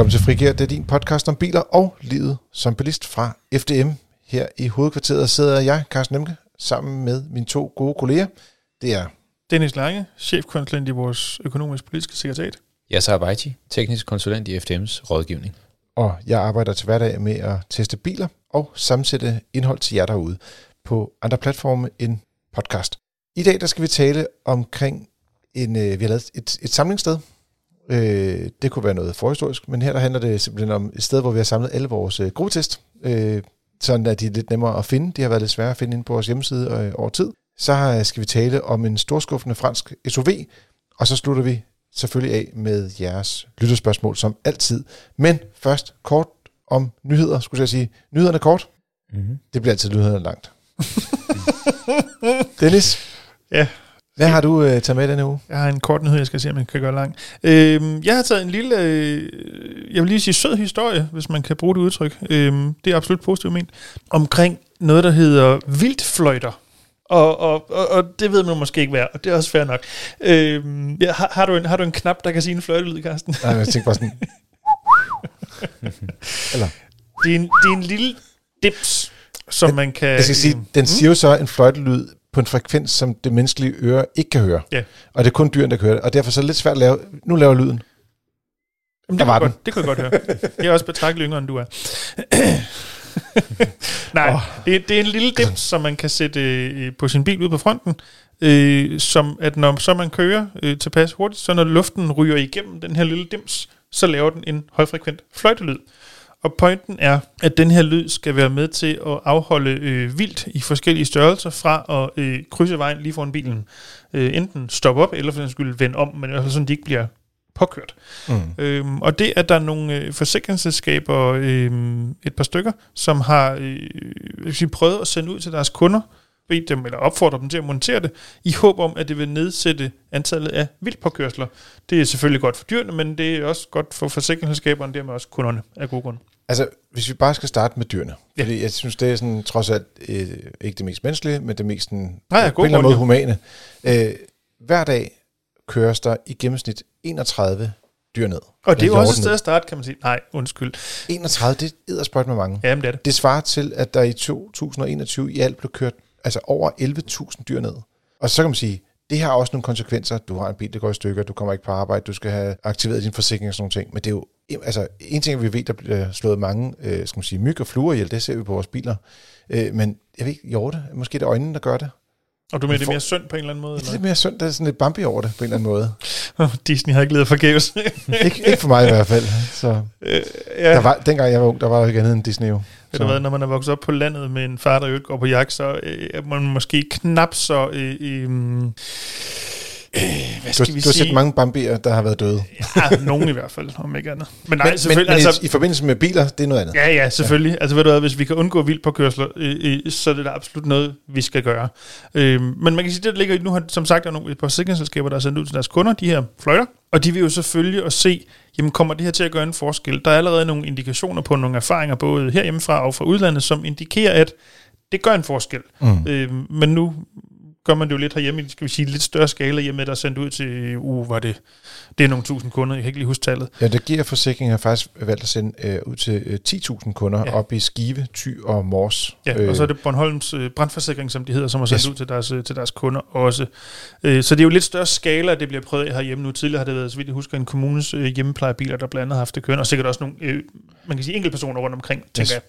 Velkommen til Frigær. Det er din podcast om biler og livet som bilist fra FDM. Her i hovedkvarteret sidder jeg, Carsten Nemke, sammen med mine to gode kolleger. Det er Dennis Lange, chefkonsulent i vores økonomisk-politiske sekretariat. Yasser Abaiti, teknisk konsulent i FDM's rådgivning. og jeg arbejder til hverdag med at teste biler og sammensætte indhold til jer derude på andre platforme end podcast. I dag der skal vi tale omkring en, øh, vi har lavet et, et samlingssted. Øh, det kunne være noget forhistorisk, men her der handler det simpelthen om et sted, hvor vi har samlet alle vores øh, gruppetest, øh, sådan at de er lidt nemmere at finde. De har været lidt svære at finde ind på vores hjemmeside øh, over tid. Så øh, skal vi tale om en storskuffende fransk SUV, og så slutter vi selvfølgelig af med jeres lytterspørgsmål som altid. Men først kort om nyheder, skulle jeg sige. Nyhederne kort. Mm-hmm. Det bliver altid nyhederne langt. Dennis? Ja. Hvad har du øh, taget med denne uge? Jeg har en kort nyhed, jeg skal se, om jeg kan gøre lang. Øhm, jeg har taget en lille, øh, jeg vil lige sige sød historie, hvis man kan bruge det udtryk. Øhm, det er absolut positivt ment. Omkring noget, der hedder vildfløjter. Og, og, og, og det ved man måske ikke hvad, og det er også fair nok. Øhm, ja, har, har, du en, har du en knap, der kan sige en fløjtelyd, Karsten? Nej, jeg tænkte bare sådan, eller, Det er en, det er en lille dips, som man kan... jeg skal sige, den siger jo så en fløjtelyd på en frekvens, som det menneskelige øre ikke kan høre. Ja. Og det er kun dyrene, der kan høre det. Og derfor så er det lidt svært at lave, nu laver lyden. Jamen, Der det, var den. godt, det kan jeg godt høre. Jeg er også betragteligt yngre, end du er. Nej, oh. det, det er en lille dims, som man kan sætte øh, på sin bil ude på fronten, øh, som at når så man kører øh, tilpas hurtigt, så når luften ryger igennem den her lille dims, så laver den en højfrekvent fløjtelyd. Og pointen er, at den her lyd skal være med til at afholde øh, vildt i forskellige størrelser fra at øh, krydse vejen lige foran bilen. Øh, enten stoppe op, eller for den skulle vende om, men i hvert fald sådan, de ikke bliver påkørt. Mm. Øhm, og det er der nogle øh, forsikringsselskaber, øh, et par stykker, som har øh, sige, prøvet at sende ud til deres kunder, bedt dem eller opfordre dem til at montere det, i håb om, at det vil nedsætte antallet af vildpåkørsler. Det er selvfølgelig godt for dyrene, men det er også godt for forsikringsselskaberne, dermed også kunderne af gode grunde. Altså, hvis vi bare skal starte med dyrene. Ja. Fordi jeg synes, det er sådan, trods alt øh, ikke det mest menneskelige, men det mest sådan, Nej, ja, på god en eller anden måde humane. Øh, hver dag køres der i gennemsnit 31 dyr ned. Og det er jo også et sted at starte, kan man sige. Nej, undskyld. 31, det er edderspøjt med mange. Jamen, det er det. Det svarer til, at der i 2021 i alt blev kørt altså over 11.000 dyr ned. Og så kan man sige, det har også nogle konsekvenser. Du har en bil, der går i stykker, du kommer ikke på arbejde, du skal have aktiveret din forsikring og sådan nogle ting. Men det er jo, altså en ting, vi ved, der bliver slået mange, øh, skal man sige, myg og fluer ihjel, det ser vi på vores biler. Øh, men jeg ved ikke, hjorte, måske det øjnene, der gør det. Og du mener, det er mere synd på en eller anden måde? Det er Eller? lidt mere synd, der er sådan lidt Bambi over det, på en eller anden måde. Disney har ikke ledet forgæves. ikke, ikke for mig i hvert fald. Så, Øh, ja. der var, dengang jeg var ung, der var jo ikke andet end Disney jo. Ved du hvad, når man er vokset op på landet med en far, der jo ikke går på jagt, så øh, er man måske knap så... Øh, øh, øh, hvad Du, skal du vi har set sige? mange Bambier, der har været døde. Ja, nogen i hvert fald, om ikke andet. Men nej, Men, selvfølgelig... men altså, i, i forbindelse med biler, det er noget andet. Ja, ja, selvfølgelig. Ja. Altså ved du hvad, hvis vi kan undgå vildpåkørsler, øh, øh, så er det da absolut noget, vi skal gøre. Øh, men man kan sige, det der ligger i, nu har som sagt der er nogle, forsikringsselskaber, der har sendt ud til deres kunder, de her fløjter, og de vil jo selvfølgelig at se, jamen kommer det her til at gøre en forskel? Der er allerede nogle indikationer på nogle erfaringer, både herhjemmefra og fra udlandet, som indikerer, at det gør en forskel. Mm. Øh, men nu gør man det jo lidt herhjemme skal vi sige, lidt større skala hjemme, der er sendt ud til, uh, var det, det er nogle tusind kunder, jeg kan ikke lige huske tallet. Ja, det giver forsikringen har faktisk valgt at sende øh, ud til øh, 10.000 kunder Ja. op i Skive, Thy og Mors. Ja, øh, og så er det Bornholms øh, brandforsikring, som de hedder, som har sendt Yes. ud til deres, øh, til deres kunder også. Øh, så det er jo lidt større skala, det bliver prøvet af herhjemme nu. Tidligere har det været, så vidt jeg husker, en kommunes øh, hjemmeplejebiler, der blandt andet har haft det kørende, og sikkert også nogle, øh, man kan sige, enkeltpersoner rundt omkring, tænker Yes. jeg.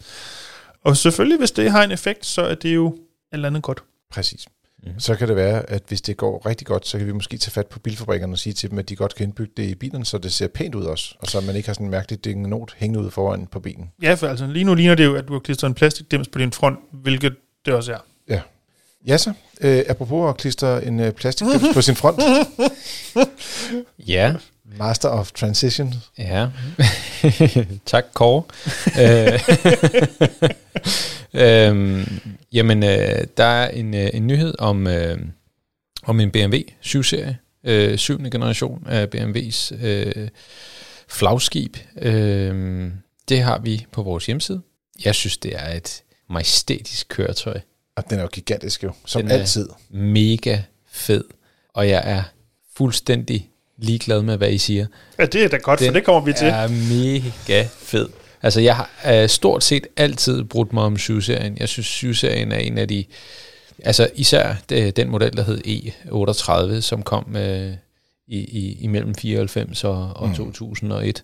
Og selvfølgelig, hvis det har en effekt, så er det jo alt andet godt. Præcis. Mhm. Så kan det være, at hvis det går rigtig godt, så kan vi måske tage fat på bilfabrikkerne og sige til dem, at de godt kan indbygge det i bilen, så det ser pænt ud også, og så man ikke har sådan en mærkelig dingenot hængende ud foran på bilen. Ja, for altså lige nu ligner det jo, at du har klistret en plastikdims på din front, hvilket det også er. Ja så, øh, apropos at klistre en øh, plastikdims på sin front, Ja, Master of Transition. ja. tak, Kåre. Øh, øhm, jamen, øh, der er en, øh, en nyhed om, øh, om en BMW 7-serie, øh, syvende generation af BMW's øh, flagskib. Øh, det har vi på vores hjemmeside. Jeg synes, det er et majestætisk køretøj. Og den er jo gigantisk jo, som Den er- altid. Mega fed. Og jeg er fuldstændig ligeglad med, hvad I siger. Ja, det er da godt, den for det kommer vi til. er mega fed. Altså, jeg har uh, stort set altid brudt mig om 7-serien. Jeg synes, 7-serien er en af de... Altså, især det, den model, der hed E38, som kom uh, i, i, imellem 94 og, og mm. 2001,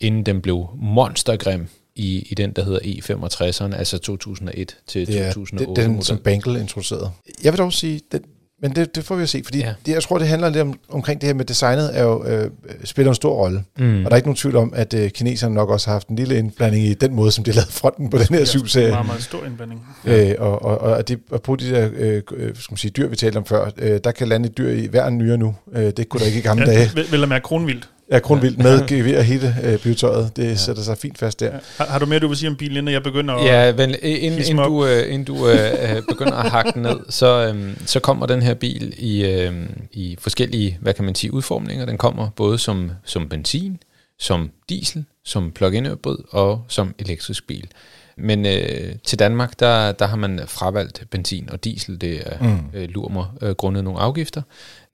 inden den blev monstergrim i, i den, der hedder E65'eren, altså 2001 til Det er 2008. den, model. som Bangle introducerede. Jeg vil dog sige, den, men det, det får vi at se, fordi Ja. det, jeg tror, det handler lidt om, omkring det her med designet, er jo, øh, spiller en stor rolle. Mm. Og der er ikke nogen tvivl om, at øh, kineserne nok også har haft en lille indblanding i den måde, som de har lavet fronten på den her Det er syvserie. en meget, meget stor indblanding. Øh, og, og, og, de, at bruge de der øh, øh, skal man sige, dyr, vi talte om før, øh, der kan lande et dyr i hver en nyere nu. Øh, det kunne der ikke i gamle Ja, dage. vel, vel at mærke kronvildt. Ja, kronvildt med gevær hele øh, bygetøjet. Det ja. sætter sig fint fast der. Ja. Har, har du mere, du vil sige om bilen, inden jeg begynder at... Ja, men inden, hisse inden du, øh, inden du øh, øh, begynder at hakke den ned, så, øhm, så kommer den her bil i, øh, i forskellige, hvad kan man sige, udformninger. Den kommer både som, som benzin, som diesel, som plug-in hybrid og som elektrisk bil. Men øh, til Danmark, der, der har man fravalgt benzin og diesel. Det er mm. øh, lurer mig øh, grundet nogle afgifter.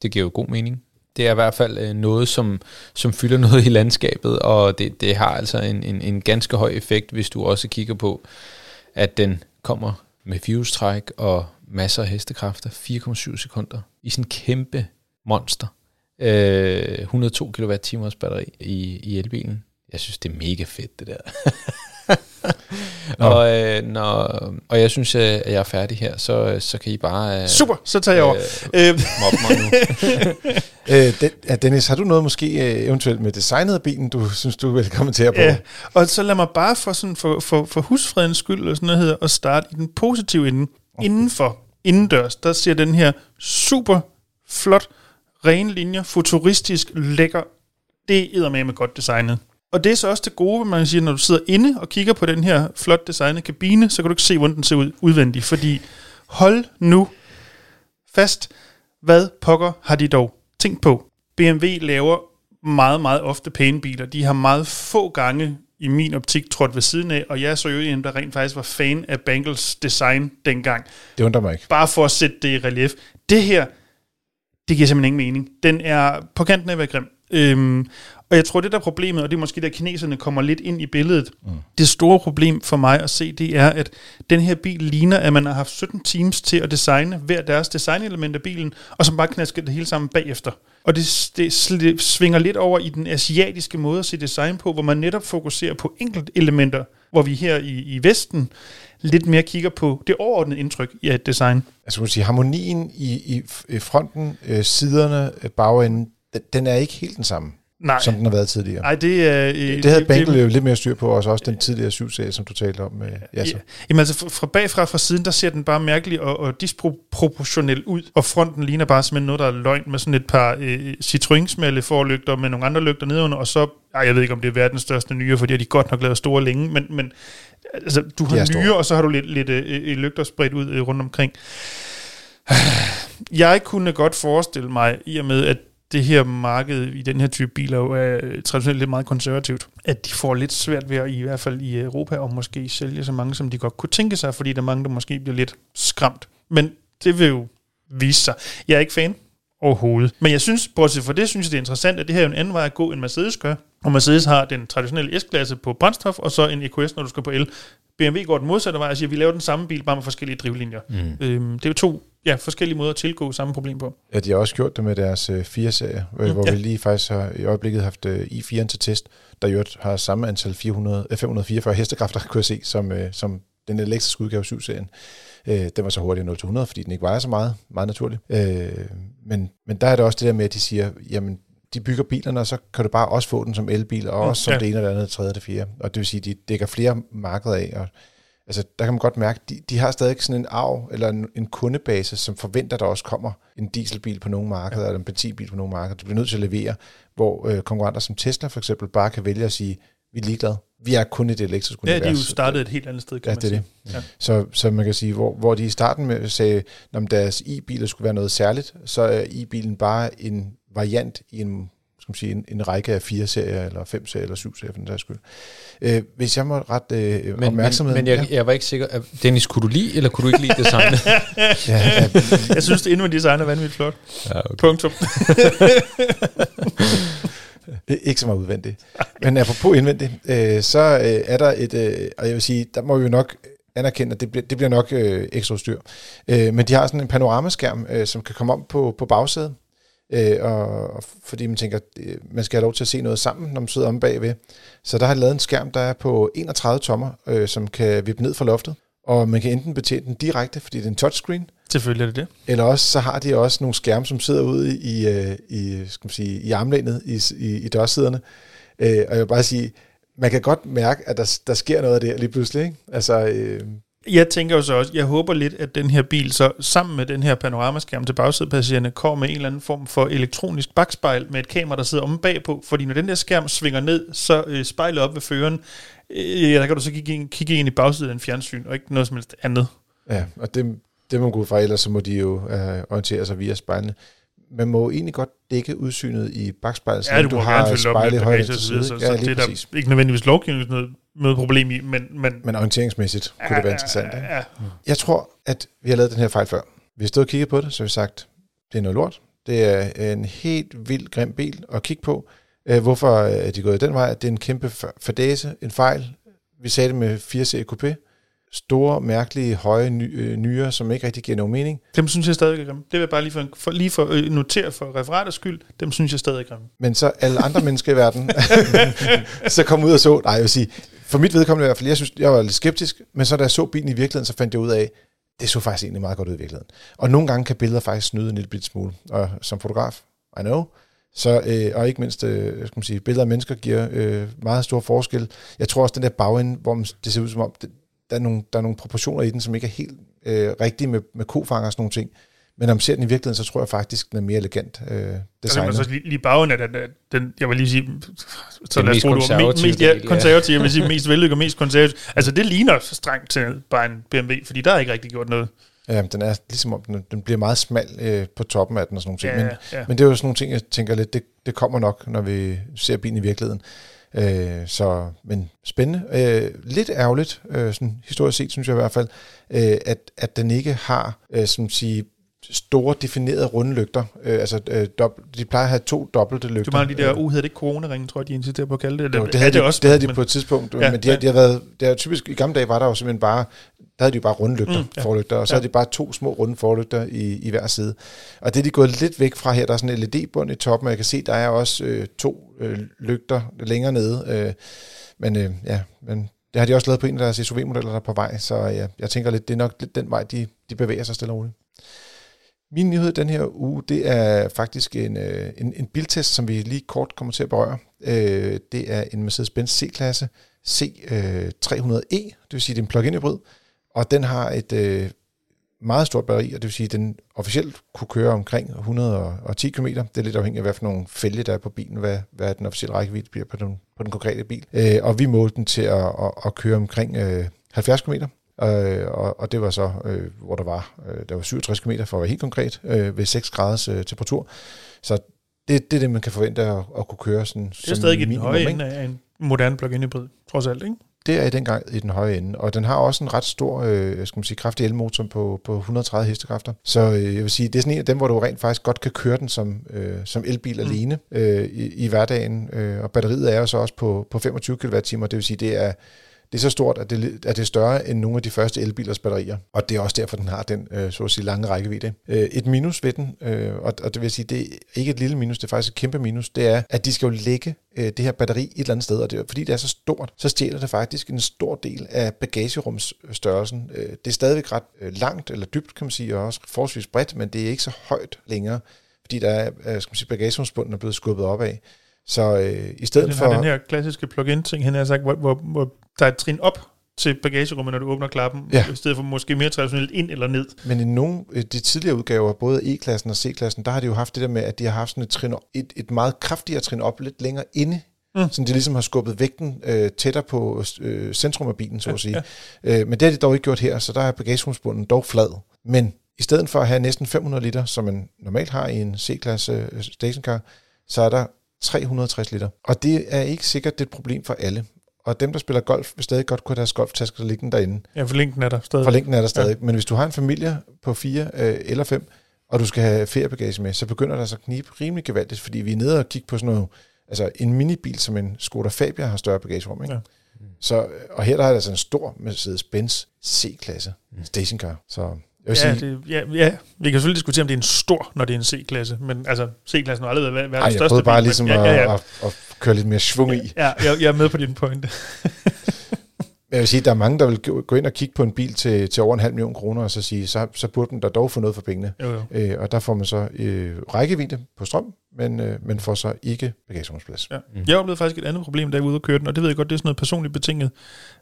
Det giver jo god mening. Det er i hvert fald øh, noget, som, som fylder noget i landskabet, og det, det har altså en, en, en ganske høj effekt, hvis du også kigger på, at den kommer med fuse-træk og masser af hestekræfter, 4,7 sekunder, i sådan en kæmpe monster. Øh, 102 kWh batteri i, i elbilen. Jeg synes, det er mega fedt, det der. og, øh, når, og jeg synes, øh, at jeg er færdig her, så, så kan I bare... Øh, Super, så tager jeg over. Øh, Øh, mig nu. Øh, den, ja, Dennis, har du noget måske øh, eventuelt med designet af bilen, du synes, du vil kommentere på? Ja, og så lad mig bare for, sådan, for, for, for husfredens skyld og sådan noget hedder, at starte i den positive ende. Indenfor, indendørs, der ser den her super flot, ren linjer, futuristisk, lækker. Det er med godt designet. Og det er så også det gode, man siger, når du sidder inde og kigger på den her flot designede kabine, så kan du ikke se, hvordan den ser ud udvendigt. Fordi hold nu fast, hvad pokker har de dog tænkt på? BMW laver meget, meget ofte pæne biler. De har meget få gange i min optik trådt ved siden af, og jeg så jo en, der rent faktisk var fan af Bangles design dengang. Det undrer mig ikke. Bare for at sætte det i relief. Det her, det giver simpelthen ingen mening. Den er på kanten af at være grim. Øhm, og jeg tror, det der er problemet, og det er måske der kineserne kommer lidt ind i billedet, mm. det store problem for mig at se, det er, at den her bil ligner, at man har haft 17 teams til at designe hver deres designelement af bilen, og som bare knasker det hele sammen bagefter. Og det, det svinger lidt over i den asiatiske måde at se design på, hvor man netop fokuserer på enkelte elementer, hvor vi her i, i Vesten lidt mere kigger på det overordnede indtryk i et design. Altså, man sige, harmonien i, i, fronten, øh, siderne, øh, bagenden, den, den er ikke helt den samme, Nej, som den har været tidligere. Nej det. Øh, det, havde Bangle jo lidt mere styr på, og også, også den tidligere 7-serie, som du talte om. Øh, ja, så. Ja, jamen altså fra- fra bagfra fra siden, der ser den bare mærkelig og, og disproportionel ud, og fronten ligner bare simpelthen noget, der er løgn med sådan et par øh, Citroën-smalle forlygter med nogle andre lygter nedenunder, og så, ej, jeg ved ikke om det er verdens største nyere, fordi de godt nok lavet store længe, men, men altså, du har store. nyere, og så har du lidt, lidt øh, øh, lygter spredt ud øh, rundt omkring. Jeg kunne godt forestille mig, i og med at det her marked i den her type biler jo er traditionelt lidt meget konservativt, at de får lidt svært ved at, i hvert fald i Europa, og måske sælge så mange, som de godt kunne tænke sig, fordi der er mange, der måske bliver lidt skræmt. Men det vil jo vise sig. Jeg er ikke fan overhovedet. Men jeg synes, bortset fra det, synes jeg, det er interessant, at det her er en anden vej at gå, end Mercedes gør. Og Mercedes har den traditionelle S-klasse på brændstof, og så en EQS, når du skal på el. BMW går den modsatte vej og siger, at vi laver den samme bil, bare med forskellige drivlinjer. Mm. Øhm, det er jo to ja, forskellige måder at tilgå samme problem på. Ja, de har også gjort det med deres øh, 4-serie, øh, Mm, hvor ja. vi lige faktisk har i øjeblikket haft øh, i4'en til test, der jo har samme antal 400, øh, 544 hestekræfter, kunne jeg se, som, øh, som den elektriske udgave 7-serien. Øh, den var så hurtigere 0-100, fordi den ikke vejer så meget, meget naturligt. Øh, men, men der er det også det der med, at de siger, jamen, de bygger bilerne, og så kan du bare også få den som elbil, og Mm, også som ja. det ene, det andet, det tredje, det fjerde. Og det vil sige, at de dækker flere markeder af, og Altså, der kan man godt mærke, de, de har stadig sådan en arv, eller en, en kundebase, som forventer, der også kommer en dieselbil på nogle markeder, eller en benzinbil på nogle markeder. De bliver nødt til at levere, hvor øh, konkurrenter som Tesla for eksempel bare kan vælge at sige, vi er ligeglade. Vi er kun et elektrisk Ja, de er jo univers. startet et helt andet sted, kan Ja, man det er sige. Ja. Så, så man kan sige, hvor, hvor de i starten med sagde, om deres i-biler skulle være noget særligt, så er i-bilen bare en variant i en, skal man sige, en, en række af fire serier, eller fem serier, eller syv serier for den der skyld. Øh, hvis jeg må ret øh, Men, men, opmærksomhed... men jeg, jeg var ikke sikker. at- Dennis, kunne du lide, eller kunne du ikke lide designet? ja, ja, Jeg synes, det indvendige design er vanvittigt flot. ja, okay. Punktum. Ikke så meget udvendigt. Men apropos indvendigt, øh, så øh, er der et, øh, og jeg vil sige, der må vi jo nok anerkende, at det bliver, det bliver nok øh, ekstra styr. Øh, men de har sådan en panoramaskærm, øh, som kan komme om på, på bagsædet, øh, og, og fordi man tænker, øh, man skal have lov til at se noget sammen, når man sidder om bagved. Så der har de lavet en skærm, der er på 31 tommer, øh, som kan vippe ned fra loftet, og man kan enten betjene den direkte, fordi det er en touchscreen, Selvfølgelig er det det. eller også så har de også nogle skærme, som sidder ude i, øh, i, skal man sige, i armlænet, i, i, i dørssiderne. Øh, og jeg vil bare sige, man kan godt mærke, at der, der sker noget af det lige pludselig. Ikke? Altså, øh, Jeg tænker jo så også, jeg håber lidt, at den her bil så sammen med den her panoramaskærm til bagsædepassagererne kommer med en eller anden form for elektronisk bagspejl med et kamera, der sidder omme bagpå. Fordi når den der skærm svinger ned, så øh, spejlet op ved føreren, øh, der kan du så kigge ind, kigge ind i bagsiden af en fjernsyn, og ikke noget som helst andet. ja, og det, det må man gå ud fra, ellers så må de jo øh, orientere sig via spejlene. Man må jo egentlig godt dække udsynet i bagspejlet, Ja, du, du har gerne fylde op spejle med i højde til side. så, Ja, så det er præcis. der ikke nødvendigvis lovgivning noget, noget problem i, men, men Men orienteringsmæssigt kunne det være interessant. Ikke? Ja, Jeg tror, at vi har lavet den her fejl før. Vi har stået og kigget på det, så har vi sagt, det er noget lort. Det er en helt vild grim bil at kigge på. Øh, Hvorfor er de gået den vej? Det er en kæmpe fadese, en fejl. Vi sagde det med 4-serie coupé. Store, mærkelige, høje ny, øh, nyere, som ikke rigtig giver nogen mening. dem synes jeg stadig er grimme. Det vil jeg bare lige for, for, lige for øh, notere for referatets skyld, dem synes jeg stadig er grimme. Men så alle andre mennesker i verden, så kom ud og så, nej, jeg vil sige, for mit vedkommende i hvert fald, jeg synes, jeg var lidt skeptisk, men så da jeg så bilen i virkeligheden, så fandt jeg ud af, det så faktisk egentlig meget godt ud i virkeligheden. Og nogle gange kan billeder faktisk snyde en lille smule, og som fotograf, I know, så, øh, og ikke mindst, øh, skal man sige, billeder af mennesker giver øh, meget stor forskel. Jeg tror også, den der bagende, hvor man, det ser ud som om, det, der, er nogle, der er nogle proportioner i den, som ikke er helt øh, rigtige med, med kofanger og sådan nogle ting. Men når man ser den i virkeligheden, så tror jeg faktisk, den er mere elegant øh, designet. så lige, lige bagen af den, den, den, jeg vil lige sige, så Den lad os mest tro, du var me, konservative mest, ja, konservativ, jeg vil sige mest vellykket og mest konservativ. Altså det ligner strengt til bare en BMW, fordi der er ikke rigtig gjort noget. Ja, den er ligesom om, den, den bliver meget smal øh, på toppen af den og sådan nogle ting. Ja, men, ja. men det er jo sådan nogle ting, jeg tænker lidt, det, det kommer nok, når vi ser bilen i virkeligheden. Øh, så, men spændende. Øh, lidt ærgerligt, øh, sådan historisk set, synes jeg i hvert fald, øh, at, at den ikke har, øh, som sige, store definerede runde lygter. Øh, altså, øh, dob- de plejer at have to dobbelte lygter. Det var de der, Øh, uh, hedder det ikke corona-ringen, tror jeg, de insisterer på at kalde det. jo, det, havde de, også, det havde de men- på et tidspunkt, Ja, men de, har, ja. de har været, det er typisk, i gamle dage var der jo simpelthen bare, der havde de jo bare runde lygter, Mm, ja. forlygter, og så Ja. ja. havde de bare to små runde forlygter i, i hver side. Og det er de gået lidt væk fra her, der er sådan en LED-bund i toppen, og jeg kan se, der er også øh, to øh, lygter længere nede, øh, men øh, ja, men det har de også lavet på en af deres SUV-modeller, der er på vej, så ja, jeg tænker lidt, det er nok lidt den vej, de, de bevæger sig stille og roligt. Min nyhed den her uge, det er faktisk en, øh, en, en biltest, som vi lige kort kommer til at berøre. Øh, det er en Mercedes-Benz C-klasse C300E, øh, e, det vil sige, det er en plug-in hybrid, og den har et øh, meget stort batteri, og det vil sige, at den officielt kunne køre omkring 110 km. Det er lidt afhængigt af, hvad for nogle fælge der er på bilen, hvad, hvad den officielle rækkevidde bliver på den, på den konkrete bil. Øh, og vi målte den til at, at, at køre omkring øh, 70 km. Øh, og, og det var så, øh, hvor der var, øh, der var 67 km for at være helt konkret, øh, ved 6 graders øh, temperatur. Så det, det er det, man kan forvente at, at kunne køre sådan, Det er stadig i den høje ende af en moderne plug-in hybrid, trods alt, ikke? Det er i den gang i den høje ende, og den har også en ret stor, øh, skal man sige, kraftig elmotor på, på 130 hestekræfter. Så øh, jeg vil sige, det er sådan en af dem, hvor du rent faktisk godt kan køre den som, øh, som elbil mm. alene øh, i, i hverdagen. Øh, og batteriet er jo så også på, på 25 kWh, det vil sige, det er, det er så stort, at det, at det er større end nogle af de første elbilers batterier. Og det er også derfor, den har den, øh, så at sige, lange rækkevidde. Øh, et minus ved den, øh, og, og det vil sige, det er ikke et lille minus, det er faktisk et kæmpe minus, det er, at de skal jo lægge øh, det her batteri et eller andet sted, og det, fordi det er så stort, så stjæler det faktisk en stor del af bagagerumsstørrelsen. Øh, det er stadigvæk ret øh, langt eller dybt, kan man sige, og også forholdsvis bredt, men det er ikke så højt længere, fordi der er, øh, skal man sige, bagagerumsbunden er blevet skubbet af. Så øh, i stedet Den for... den her klassiske plug-in ting, han har sagt, hvor, hvor, hvor der er et trin op til bagagerummet, når du åbner klappen, Ja. i stedet for måske mere traditionelt ind eller ned. Men i nogle af de tidligere udgaver, både E-klassen og C-klassen, der har de jo haft det der med, at de har haft sådan et, trin, et, et meget kraftigere trin op lidt længere inde, Mm. mm. så de ligesom har skubbet vægten øh, tættere på øh, centrum af bilen, så at sige. Ja. Øh, men det har de dog ikke gjort her, så der er bagagerumsbunden dog flad. Men i stedet for at have næsten 500 liter, som man normalt har i en C-klasse øh, stationcar, så er der 360 liter. Og det er ikke sikkert, det er et problem for alle. Og dem, der spiller golf, vil stadig godt kunne have deres golftasker liggende derinde. Ja, for linken er der stadig. For længden er der stadig. Ja. Men hvis du har en familie på fire øh, eller fem, og du skal have feriebagage med, så begynder der så at knibe rimelig gevaldigt, fordi vi er nede og kigge på sådan noget, altså en minibil som en Skoda Fabia har større bagagerum, ikke? Ja. Så, og her der er der altså en stor Mercedes-Benz C-klasse stationcar. Så jeg vil Ja, sige, det, ja, ja, vi kan selvfølgelig diskutere, om det er en stor, når det er en C-klasse, men altså, C-klassen har aldrig været verdens ej, jeg største prøvede bare bil, ligesom men, at, ja, ja, ja. At, at, køre lidt mere svung i. Ja, jeg, jeg er med på din pointe. Jeg vil sige, at der er mange, der vil gå ind og kigge på en bil til, til over en halv million kroner, og så sige, så, så burde den der dog få noget for pengene. Jo, jo. Øh, og der får man så øh, rækkevidde på strøm, men, øh, men får så ikke bagagerumsplads. Ja. Jeg oplevede faktisk et andet problem, da jeg var ude og køre den, og det ved jeg godt, det er sådan noget personligt betinget.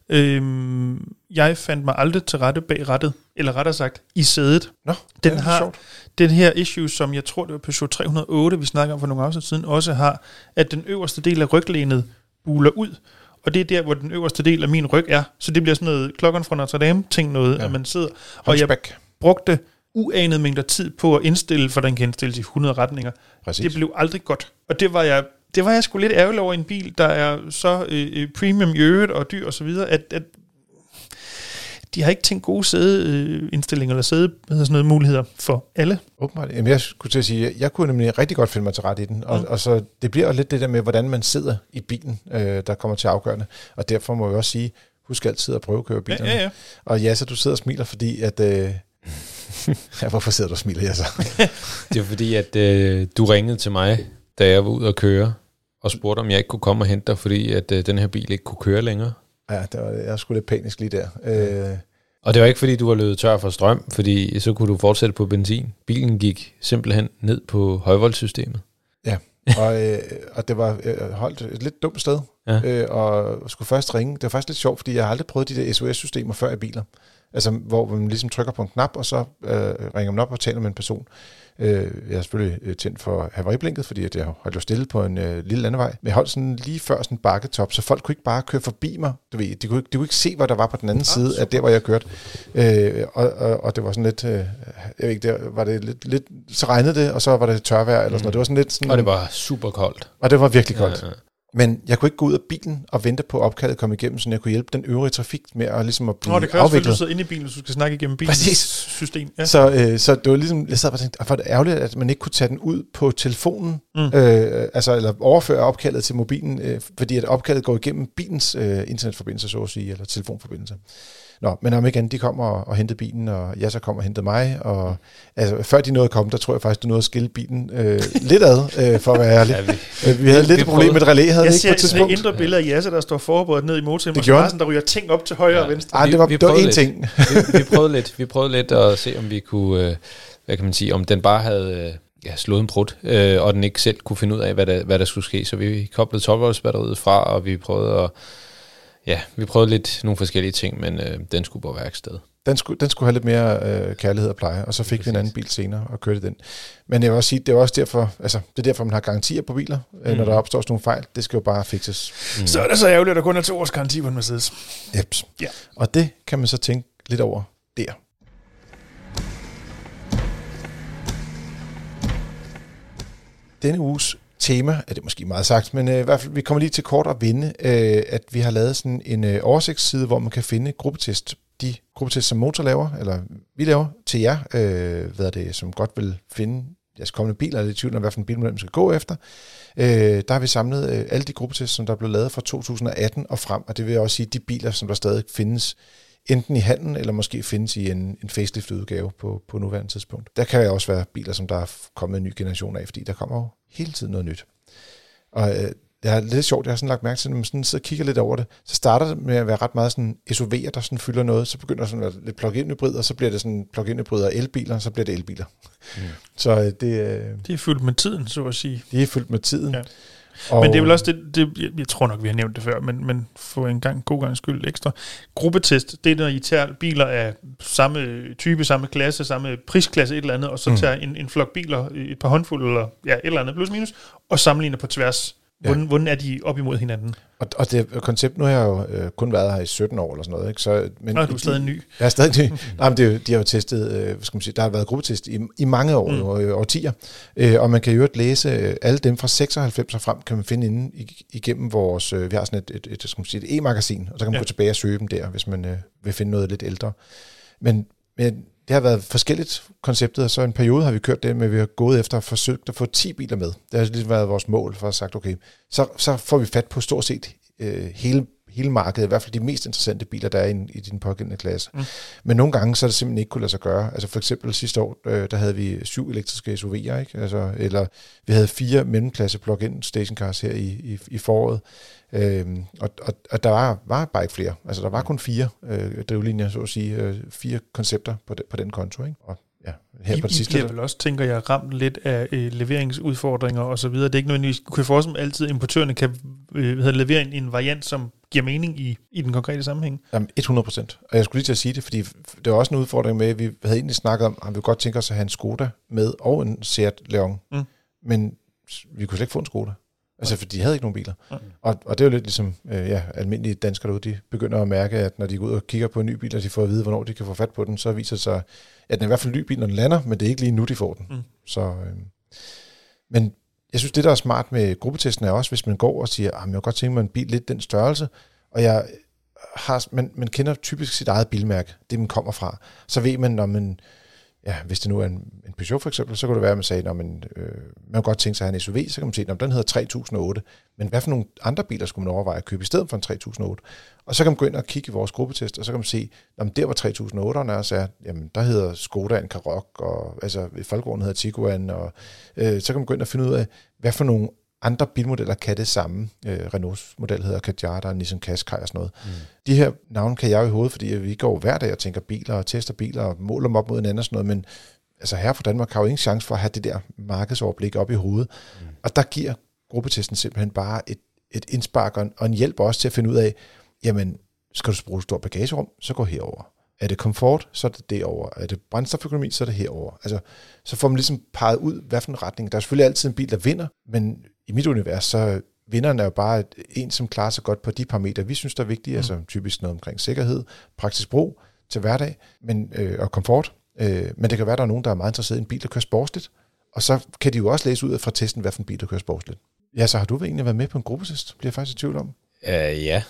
Øhm, jeg fandt mig aldrig til rette bag rattet, eller rettere sagt, i sædet. Nå, Den har- sjovt. Den her issue, som jeg tror, det var Peugeot 308, vi snakker om for nogle afsnit siden, også har, at den øverste del af ryglænet buler ud, og det er der, hvor den øverste del af min ryg er. Så det bliver sådan noget klokken fra Notre Dame ting noget, Ja. at man sidder. Og jeg brugte uanede mængder tid på at indstille, for den kan indstilles i 100 retninger. Præcis. Det blev aldrig godt. Og det var jeg, det var jeg sgu lidt ærgerlig over en bil, der er så øh, øh, premium i øvrigt og dyr og så videre, at, at de har ikke tænkt gode sædeindstillinger eller sæde, hvad sådan noget, muligheder for alle. Åbenbart. Jamen, jeg skulle til at sige, jeg kunne nemlig rigtig godt finde mig til ret i den. Og, Mm. og så det bliver jo lidt det der med, hvordan man sidder i bilen, øh, der kommer til afgørende. Og derfor må jeg også sige, husk altid at prøve at køre Ja, bilerne. ja, ja. Og ja, så du sidder og smiler, fordi at... Øh, ja, hvorfor sidder du og smiler, jeg så? Det er fordi, at øh, du ringede til mig, da jeg var ude at køre, og spurgte, om jeg ikke kunne komme og hente dig, fordi at øh, den her bil ikke kunne køre længere. Ja, det var, jeg skulle lidt panisk lige der. Øh, Og det var ikke, fordi du var løbet tør for strøm, fordi så kunne du fortsætte på benzin. Bilen gik simpelthen ned på højvoldssystemet. og, øh, og det var øh, holdt et lidt dumt sted, Ja. øh, og skulle først ringe. Det var faktisk lidt sjovt, fordi jeg har aldrig prøvet de der SOS-systemer før i biler. Altså, hvor man ligesom trykker på en knap, og så øh, ringer man op og taler med en person. Øh, jeg har selvfølgelig øh, tændt for havariblinket, fordi at jeg holdt jo stille på en øh, lille landevej. Men jeg holdt sådan lige før sådan en bakketop, så folk kunne ikke bare køre forbi mig. Du ved, de kunne, ikke, de kunne ikke se, hvad der var på den anden Ah, side af der, hvor jeg kørte. Øh, og, og, og, det var sådan lidt, øh, jeg ved ikke, der var det lidt, lidt, så regnede det, og så var det tørvejr eller sådan noget. Det var sådan lidt sådan, Og det var super koldt. og det var virkelig koldt. Ja, ja. Men jeg kunne ikke gå ud af bilen og vente på at opkaldet kom igennem, så jeg kunne hjælpe den øvrige trafik med at, ligesom at blive Nå, det at afviklet. du sidder inde i bilen, hvis du skal snakke igennem bilens Præcis. system. Ja. Så, øh, så det var ligesom, jeg sad og tænkte, "Ah, hvor er det ærgerligt, at man ikke kunne tage den ud på telefonen, mm. øh, altså eller overføre opkaldet til mobilen, øh, fordi at opkaldet går igennem bilens øh, internetforbindelse, så at sige, eller telefonforbindelse. Nå, men om ikke andet, de kom og, og hentede bilen, og jeg så kom og hentede mig, og altså, før de nåede at komme, der tror jeg faktisk, du nåede at skille bilen øh, lidt ad, øh, for at være ærlig. Ja, vi, Øh, vi havde vi lidt et problem med et relæ, havde vi Jeg ikke på ser et et tidspunkt? indre billede af Jasse, der står forberedt ned i motoren, Det og sådan, der ryger ting op til højre Ja. og venstre. Ej, Vi- det var, vi det var én lidt. ting. vi, vi, prøvede lidt, vi prøvede lidt at se, om vi kunne, øh, hvad kan man sige, om den bare havde øh, ja, slået en brud, øh, og den ikke selv kunne finde ud af, hvad der, hvad der skulle ske. Så vi koblede 12 batteriet fra, og vi prøvede at, ja, vi prøvede lidt nogle forskellige ting, men øh, den skulle på værksted. Den skulle, den skulle have lidt mere øh, kærlighed og pleje, og så fik vi en anden bil senere og kørte den. Men jeg vil også sige, det er også derfor, altså, det er derfor, man har garantier på biler, mm. når der opstår sådan nogle fejl. Det skal jo bare fikses. Mm. Så er det så ærgerligt, at der kun er to års garanti på en Mercedes. Jeps. Ja. Og det kan man så tænke lidt over der. Denne uges tema, er det måske meget sagt, men øh, i hvert fald, vi kommer lige til kort at vinde, øh, at vi har lavet sådan en øh, oversigtsside, hvor man kan finde gruppetest. De gruppetest, som Motor laver, eller vi laver til jer, øh, hvad er det, som godt vil finde jeres kommende bil, eller er i tvivl om, hvad for en bilmodel man skal gå efter. Øh, der har vi samlet øh, alle de gruppetest, som der blev lavet fra 2018 og frem, og det vil også sige de biler, som der stadig findes enten i handlen, eller måske findes i en, en facelift-udgave på, på nuværende tidspunkt. Der kan jo også være biler, som der er kommet en ny generation af, fordi der kommer jo hele tiden noget nyt. Og øh, det er lidt sjovt, jeg har sådan lagt mærke til, når man sådan sidder og kigger lidt over det, så starter det med at være ret meget sådan SUV'er, der sådan fylder noget, så begynder der sådan at være lidt plug-in hybrid, og så bliver det sådan plug-in hybrid og elbiler, og så bliver det elbiler. Mm. Så øh, det, øh, Det er fyldt med tiden, så at sige. de er fyldt med tiden. Ja. Og, Men det er vel også det, det jeg, tror nok, vi har nævnt det før, men, men for en gang, god gang skyld ekstra. Gruppetest, det er, når I tager biler af samme type, samme klasse, samme prisklasse, et eller andet, og så mm. tager en, en flok biler, et par håndfulde, eller ja, et eller andet, plus minus, og sammenligner på tværs. Ja. Hvordan, hvordan er de op imod hinanden? Og, og det koncept, nu har jeg jo øh, kun været her i 17 år eller sådan noget, ikke? Så, men Nå, du er stadig ny. Jeg er stadig ny. Nej, men det, er de har jo testet, øh, hvad skal man sige, der har været gruppetest i, i mange år, Mm. og, øh, årtier, øh, og man kan jo øvrigt læse øh, alle dem fra 96 og frem, kan man finde inde igennem vores, øh, vi har sådan et, et, et, skal man sige, et e-magasin, og så kan man ja. gå tilbage og søge dem der, hvis man øh, vil finde noget lidt ældre. Men, men det har været forskelligt konceptet, og så en periode har vi kørt det med, at vi har gået efter og forsøgt at få 10 biler med. Det har ligesom været vores mål for at have sagt, okay, så, så får vi fat på stort set øh, hele hele markedet, i hvert fald de mest interessante biler, der er i, i din pågældende klasse. Mm. Men nogle gange, så er det simpelthen ikke kunne lade sig gøre. Altså for eksempel sidste år, øh, der havde vi syv elektriske SUV'er, ikke? Altså, eller vi havde fire mellemklasse plug-in stationcars her i, i, i foråret. Øhm, og, og, og der var, var bare ikke flere. Altså der var kun fire øh, drivlinjer, så at sige, øh, fire koncepter på, de, på den konto. Ikke? Og ja, her I, på det sidste. I bliver vel også, tænker jeg, ramt lidt af øh, leveringsudfordringer og så videre. Det er ikke noget, I kan få som altid importørerne kan øh, levere en, en variant, som giver mening i, i den konkrete sammenhæng. Jamen 100 procent. Og jeg skulle lige til at sige det, fordi det var også en udfordring med, at vi havde egentlig snakket om, at vi godt tænke os at have en Skoda med og en Seat Leon. Mm. Men vi kunne slet ikke få en Skoda. Altså, for de havde ikke nogen biler. Mm. Og, og det er jo lidt ligesom øh, ja, almindelige danskere derude, de begynder at mærke, at når de går ud og kigger på en ny bil, og de får at vide, hvornår de kan få fat på den, så viser det sig, at den er i hvert fald ny bil, når den lander, men det er ikke lige nu, de får den. Mm. Så, øh, men jeg synes, det der er smart med gruppetesten er også, hvis man går og siger, at ah, jeg vil godt tænke mig en bil lidt den størrelse, og jeg har, man, man kender typisk sit eget bilmærke, det man kommer fra, så ved man, når man ja, hvis det nu er en, en Peugeot for eksempel, så kunne det være, at man sagde, at man, øh, man kunne godt tænke sig at have en SUV, så kan man sige, at den hedder 3008, men hvad for nogle andre biler skulle man overveje at købe i stedet for en 3008? Og så kan man gå ind og kigge i vores gruppetest, og så kan man se, at der var 3008'erne også er, jamen der hedder Skoda en Karoq, og altså i Folkevognen hedder Tiguan, og øh, så kan man gå ind og finde ud af, hvad for nogle andre bilmodeller kan det samme. Øh, Renaults model hedder Kadjata, Nissan Qashqai og sådan noget. Mm. De her navne kan jeg jo i hovedet, fordi vi går hver dag og tænker biler og tester biler og måler dem op mod hinanden og sådan noget, men altså her fra Danmark har jo ingen chance for at have det der markedsoverblik op i hovedet. Mm. Og der giver gruppetesten simpelthen bare et, et indspark og en hjælp også til at finde ud af, jamen, skal du bruge et stort bagagerum, så gå herover. Er det komfort, så er det derover. Er det brændstoføkonomi, så er det herover. Altså, så får man ligesom peget ud, hvad for en retning. Der er selvfølgelig altid en bil, der vinder, men i mit univers, så vinderen er jo bare en, som klarer sig godt på de parametre, vi synes, der er vigtige, mm. altså typisk noget omkring sikkerhed, praktisk brug til hverdag men, øh, og komfort. Øh, men det kan være, der er nogen, der er meget interesseret i en bil, der kører sportsligt, og så kan de jo også læse ud af fra testen, hvad for en bil, der kører sportsligt. Ja, så har du egentlig været med på en gruppetest, bliver jeg faktisk i tvivl om. Uh, ja.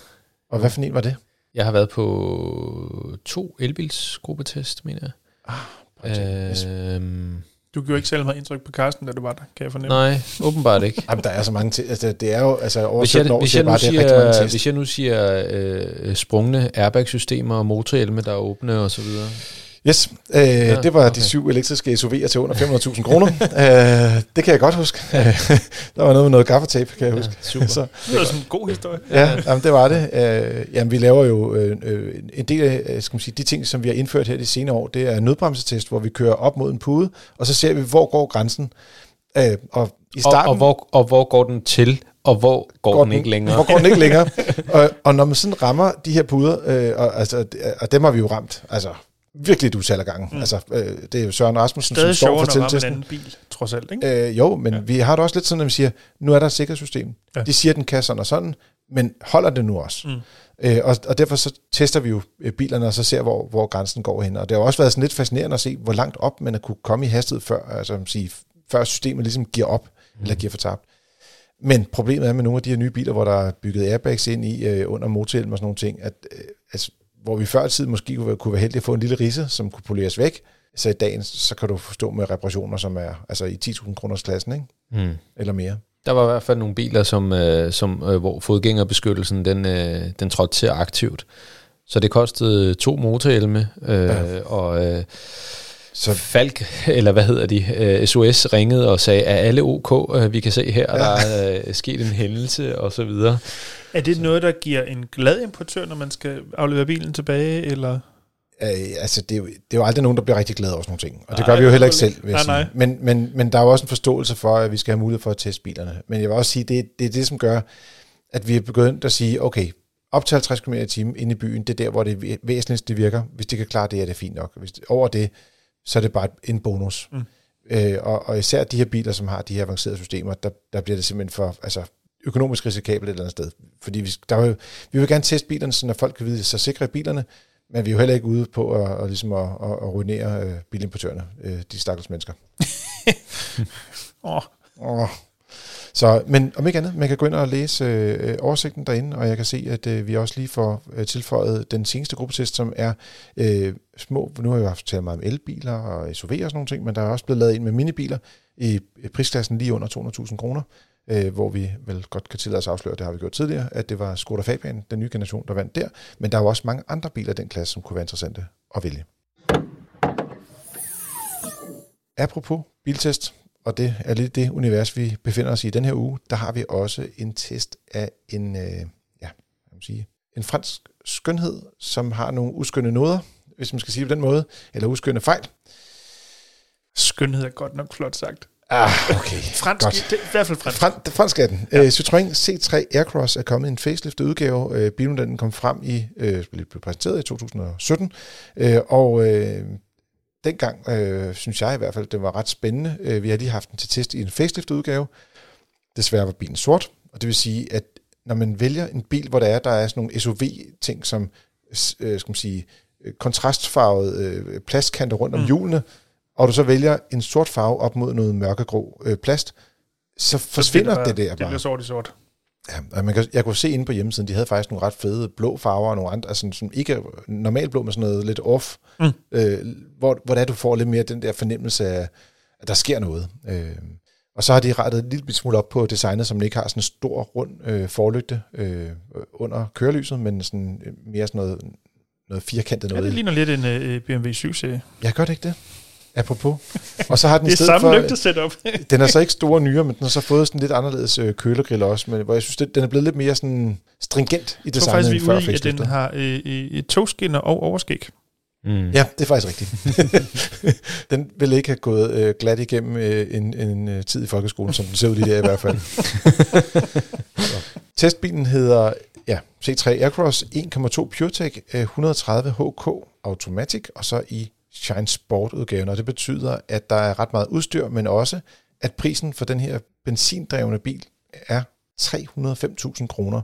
Og hvad for en var det? Jeg har været på to elbils gruppetest, mener jeg. Ah, øh, du gjorde ikke selv meget indtryk på Carsten, da du var der, kan jeg fornemme. Nej, åbenbart ikke. Jamen, der er så mange til. Altså, det er jo altså, over hvis jeg, år, hvis jeg, bare, siger, det er mange Hvis jeg nu siger øh, sprungne airbag-systemer og motorhjelme, der er åbne og så videre. Yes, øh, ja, det var okay. de syv elektriske SUV'er til under 500.000 kroner. øh, det kan jeg godt huske. der var noget med noget gaffatape, kan jeg huske. Ja, super. så, det var sådan en god historie. Ja, jamen, det var det. Øh, jamen, vi laver jo øh, øh, en del af øh, skal man sige, de ting, som vi har indført her de senere år. Det er nødbremsetest, hvor vi kører op mod en pude, og så ser vi, hvor går grænsen. Øh, og, i starten, og, og, hvor, og hvor går den til, og hvor går, går den, den ikke længere? Hvor går den ikke længere? og, og når man sådan rammer de her puder, øh, og, altså, og dem har vi jo ramt, altså virkelig et utal af gange. Mm. Altså, øh, det er jo Søren Rasmussen, Stadig som står for tiltesten. Stadig en bil, trods alt, ikke? Øh, jo, men ja. vi har det også lidt sådan, at vi siger, nu er der et sikkerhedssystem. Ja. De siger, at den kan sådan og sådan, men holder det nu også? Mm. Øh, og, og derfor så tester vi jo øh, bilerne, og så ser, hvor, hvor grænsen går hen. Og det har også været sådan lidt fascinerende at se, hvor langt op man har kunne komme i hastighed før, altså sige, før systemet ligesom giver op, mm. eller giver fortabt. Men problemet er med nogle af de her nye biler, hvor der er bygget airbags ind i øh, under motorhjelm og sådan nogle ting, at øh, altså, hvor vi før tid måske kunne være, kunne være heldige at få en lille risse, som kunne poleres væk, så i dag, så kan du forstå med reparationer, som er altså i 10.000 kroners klassen, ikke? Mm. eller mere. Der var i hvert fald nogle biler, som, øh, som øh, hvor fodgængerbeskyttelsen den, øh, den trådte til aktivt. Så det kostede to motorhjelme, øh, ja. og øh, så Falk, eller hvad hedder de, øh, SOS ringede og sagde, er alle ok? Øh, vi kan se her, ja. der er øh, sket en hændelse, og så videre. Er det noget, der giver en glad importør, når man skal aflevere bilen tilbage, eller? Øh, altså, det er, jo, det er jo aldrig nogen, der bliver rigtig glad over sådan nogle ting. Og det nej, gør vi jo heller ikke selv, vil nej. Nej. Men, men, men der er jo også en forståelse for, at vi skal have mulighed for at teste bilerne. Men jeg vil også sige, det, det er det, som gør, at vi er begyndt at sige, okay, op til 50 km i timen inde i byen, det er der, hvor det væsentligste det virker. Hvis de kan klare det, er det fint nok. Hvis det, over det, så er det bare en bonus. Mm. Øh, og, og især de her biler, som har de her avancerede systemer, der, der bliver det simpelthen for, altså økonomisk risikabelt et eller andet sted. Fordi vi, der er jo, vi vil gerne teste bilerne, så folk kan vide sig sikre i bilerne, men vi er jo heller ikke ude på at, at, ligesom at, at, at ruinere øh, bilimportørerne, øh, de stakkels mennesker. oh. Oh. Så, men om ikke andet, man kan gå ind og læse øh, oversigten derinde, og jeg kan se, at øh, vi også lige får øh, tilføjet den seneste gruppetest, som er øh, små, nu har vi jo haft talt meget om elbiler og SUV og sådan nogle ting, men der er også blevet lavet ind med minibiler i prisklassen lige under 200.000 kroner, øh, hvor vi vel godt kan tillade os at afsløre, det har vi gjort tidligere, at det var Skoda Fabian, den nye generation, der vandt der, men der er jo også mange andre biler i den klasse, som kunne være interessante at vælge. Apropos biltest, og det er lidt det univers, vi befinder os i den her uge, der har vi også en test af en, øh, ja, hvad man sige, en fransk skønhed, som har nogle uskønne noder, hvis man skal sige det på den måde, eller uskønne fejl. Skønhed er godt nok flot sagt. Ah, okay. Fransk, Godt. det, i hvert fald fransk. Fran, fransk er den. Ja. Uh, Citroën C3 Aircross er kommet i en faceliftet udgave. Uh, bilmodellen kom frem i, uh, blev præsenteret i 2017, uh, og uh, dengang uh, synes jeg i hvert fald, det var ret spændende. Uh, vi har lige haft den til test i en faceliftet udgave. Desværre var bilen sort, og det vil sige, at når man vælger en bil, hvor der er, der er sådan nogle SUV-ting, som uh, skal man sige, kontrastfarvet uh, plastkanter rundt om Mm. hjulene, og du så vælger en sort farve op mod noget mørkegrå øh, plast, så forsvinder bliver det, bare- der Det bare. bliver sort i sort. Ja, man kan, jeg kunne se inde på hjemmesiden, de havde faktisk nogle ret fede blå farver, og nogle andre, altså, som ikke normalt blå, men sådan noget lidt off, Mm. øh, hvor, hvor det er, du får lidt mere den der fornemmelse af, at der sker noget. Øh, og så har de rettet en lille smule op på designet, som ikke har sådan en stor, rund øh, forlygte øh, under kørelyset, men sådan øh, mere sådan noget, noget firkantet Ja, noget. det ligner lidt en uh, BMW 7-serie. Jeg gør det ikke det. Apropos. Og så har den i Det er stedet samme for, lygte setup. den er så ikke store nyere, men den har så fået sådan lidt anderledes øh, kølergrill også, men hvor jeg synes, det, den er blevet lidt mere sådan stringent i Jeg tror designet faktisk, vi end er ude i, at den har øh, øh, togskinner og overskæg. Mm. Ja, det er faktisk rigtigt. den ville ikke have gået øh, glat igennem øh, en, en øh, tid i folkeskolen, som den ser ud lige der i hvert fald. Så. Testbilen hedder ja, C3 Aircross 1.2 PureTech øh, 130 HK Automatic, og så i Shine Sport udgaven, og det betyder, at der er ret meget udstyr, men også, at prisen for den her benzindrevne bil er 305.000 kroner.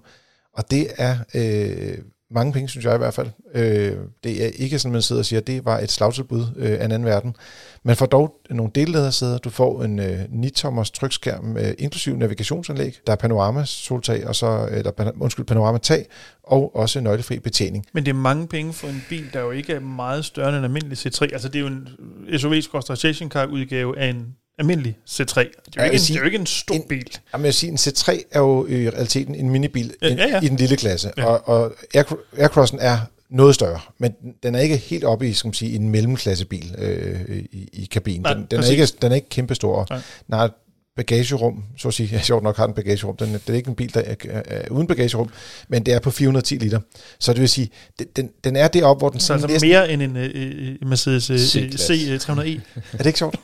Og det er øh, mange penge, synes jeg i hvert fald. Øh, det er ikke sådan, man sidder og siger, at det var et slagtilbud øh, af en anden verden. Man får dog nogle delledersæder. Du får en øh, 9-tommers trykskærm, øh, inklusiv navigationsanlæg. Der er panorama-soltag, og så, øh, eller, undskyld, panorama-tag, og også nøglefri betjening. Men det er mange penge for en bil, der jo ikke er meget større end en almindelig C3. Altså det er jo en SUV-station car udgave af en almindelig C3. Det er jo, jeg ikke, en, sige, det er jo ikke en stor en- bil. Jamen, jeg vil sige, en C3 er jo i realiteten en minibil Ja, ja, ja. i den lille klasse, Ja. og, og Air- Aircrossen er noget større, men den er ikke helt oppe i, skal man sige, en mellemklassebil øh, i, i kabinen. Nej, Den, den, er ikke, den er ikke kæmpestor. Nej. Et bagagerum, så at sige, ja, sjovt nok har den bagagerum, den, det er ikke en bil, der er, er, er uden bagagerum, men det er på 410 liter. Så det vil sige, den, den, den er deroppe, hvor den Så altså næsten, mere end en øh, øh, Mercedes øh, C-klasse. C300e. er det ikke sjovt?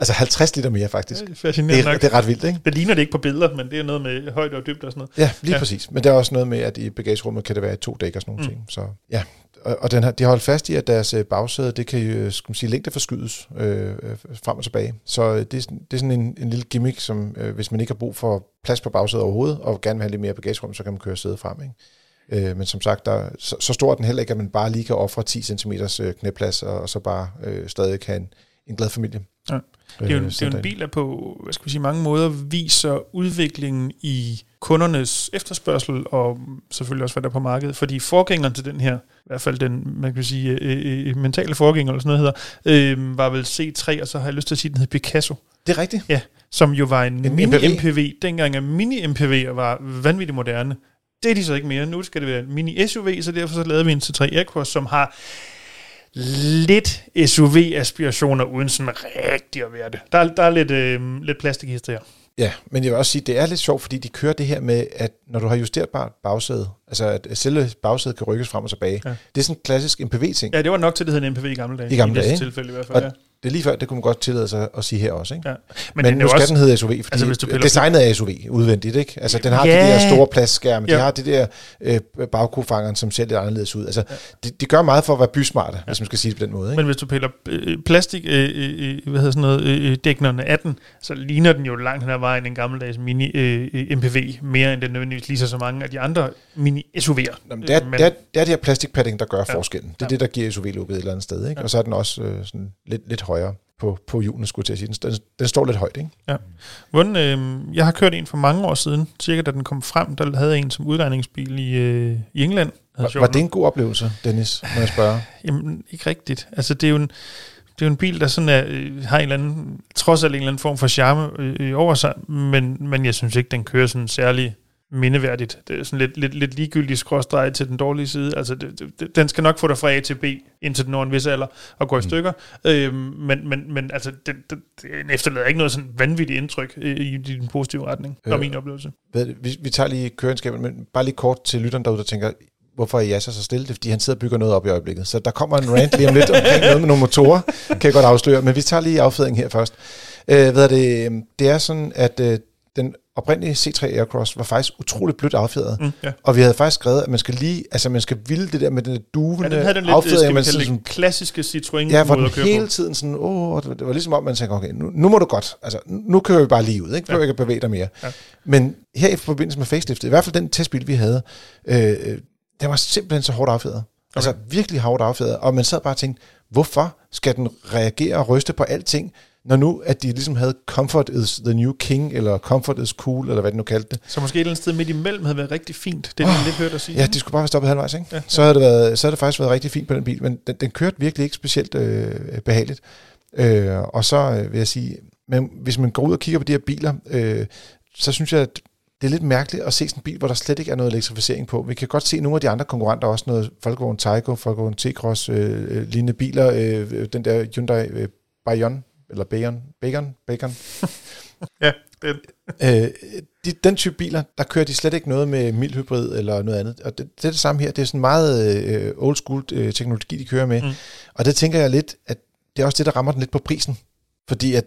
altså 50 liter mere faktisk. Det er Det fascinerende er, nok. det er ret vildt, ikke? Det ligner det ikke på billeder, men det er noget med højde og dybde og sådan noget. Ja, lige Ja. ja. præcis. Men der er også noget med, at i bagagerummet kan det være to dæk og sådan nogle mm. ting. Så, ja. Og, og den har, de har holdt fast i, at deres øh, bagsæde, det kan jo, skal man sige, længde forskydes øh, øh, frem og tilbage. Så øh, det er, sådan- det er sådan en, en lille gimmick, som øh, hvis man ikke har brug for plads på bagsædet overhovedet, og gerne vil have lidt mere bagagerum, så kan man køre sædet frem. Ikke? Øh, men som sagt, der, så, så stor er den heller ikke, at man bare lige kan ofre 10 cm øh, knæplads, og, og så bare øh, stadig kan en, en glad familie. Ja. Det er jo en, øh, det er en bil, der på hvad skal vi sige, mange måder viser udviklingen i kundernes efterspørgsel, og selvfølgelig også, hvad der er på markedet. Fordi forgængeren til den her, i hvert fald den man kan sige, øh, øh, mentale forgænger, eller sådan noget hedder, øh, var vel C3, og så har jeg lyst til at sige, at den hed Picasso, Det er rigtigt. som jo var en, En mini-MPV. MPV. Dengang, at mini-MPV'er var vanvittigt moderne. Det er de så ikke mere. Nu skal det være en mini-SUV, så derfor så lavede vi en C3 Aircross, som har lidt SUV-aspirationer, uden sådan rigtig at være det. Der er, der er lidt, øh, lidt plastikhister her. Ja, men jeg vil også sige, det er lidt sjovt, fordi de kører det her med, at når du har justerbart bagsæde, altså at selve bagsædet kan rykkes frem og tilbage, Ja. det er sådan en klassisk MPV-ting. Ja. Det var nok til, det hed en MPV i gamle dage. I gamle I dage, tilfælde i hvert fald, Og ja. Det er lige før, det kunne man godt tillade sig at sige her også, ikke? ja. Men, den men er nu skal også, den hedde SUV, fordi altså, hvis du designet er SUV udvendigt, ikke? Altså den har Ja. de der store plastskærme, de Ja. har det der øh, bagkofangeren, som ser lidt anderledes ud. Altså, det, de gør meget for at være bysmarte, hvis man skal sige det på den måde, ikke? men hvis du piller øh, plastik, øh, øh, hvad hedder sådan noget, øh, øh, dæknerne af den, så ligner den jo langt hen ad vejen en gammeldags mini øh, øh, MPV, mere end den nødvendigvis lige så mange af de andre mini SUV'er. Nå, men det, er, Men- det, er, det er det her plastikpadding, der gør Ja. forskellen. Det er Ja. det, der giver SUV-looket et eller andet sted. Ikke? Ja. Og så er den også øh, sådan lidt, lidt højere. på, på hjulene, skulle jeg til at sige. Den, den, den står lidt højt, ikke? Ja. Hvordan, øh, jeg har kørt en for mange år siden, cirka da den kom frem, der havde jeg en som udlejningsbil i, øh, i England. Var, var det en god oplevelse, Dennis, må jeg spørge? Jamen, ikke rigtigt. Altså, det er jo en, det er jo en bil, der sådan er, øh, har en eller anden, trods alt en eller anden form for charme øh, over sig, men, men jeg synes ikke, den kører sådan særlig mindeværdigt. Det er sådan lidt, lidt, lidt ligegyldigt skråstreg til den dårlige side. Altså, det, det, den skal nok få dig fra A til B, indtil den når en vis alder, og går i mm. stykker. Øhm, men, men, men altså, den, den, den efterlader ikke noget sådan vanvittigt indtryk i, i den positive retning, øh, min oplevelse. Ved, vi, vi tager lige kørenskabet, men bare lige kort til lytteren derude, der tænker, hvorfor er Yasser så stille? Det er, fordi han sidder og bygger noget op i øjeblikket. Så der kommer en rant lige om lidt omkring noget med nogle motorer, kan jeg godt afsløre. Men vi tager lige affedringen her først. Øh, hvad er det? det er sådan, at øh, oprindelige C3 Aircross var faktisk utroligt blødt affjedret. Mm, ja. Og vi havde faktisk skrevet, at man skal lige, altså man skal vilde det der med den duvende ja, den havde den lidt, Skal man sådan, den klassiske Citroën Ja, hvor den hele på. tiden sådan, åh, det var ligesom om, man tænkte, okay, nu, nu må du godt, altså nu kører vi bare lige ud, ikke? Du ja. ikke at bevæge dig mere. Ja. Men her i forbindelse med facelift, i hvert fald den testbil, vi havde, øh, den var simpelthen så hårdt affjedret. Okay. Altså virkelig hårdt affjedret. Og man sad bare og tænkte, hvorfor skal den reagere og ryste på alting, når nu, at de ligesom havde Comfort is the new king, eller Comfort is cool, eller hvad de nu kaldte det. Så måske et eller andet sted midt imellem havde været rigtig fint. Det er oh, lidt hørt at sige. Ja, de skulle bare have stoppet halvvejs, ikke? Ja, ja. Så, havde det været, så havde det faktisk været rigtig fint på den bil, men den, den kørte virkelig ikke specielt øh, behageligt. Øh, og så øh, vil jeg sige, men hvis man går ud og kigger på de her biler, øh, så synes jeg, at det er lidt mærkeligt at se sådan en bil, hvor der slet ikke er noget elektrificering på. Vi kan godt se nogle af de andre konkurrenter, også noget Volkswagen Taigo, Volkswagen T-Cross, øh, øh lignende biler, øh, den der Hyundai øh, Bayon, eller Bacon, Bacon, Bacon. ja, den. øh, de, den type biler, der kører de slet ikke noget med mild hybrid eller noget andet. Og det, det er det samme her. Det er sådan meget øh, old school øh, teknologi, de kører med. Mm. Og det tænker jeg lidt, at det er også det, der rammer den lidt på prisen. Fordi at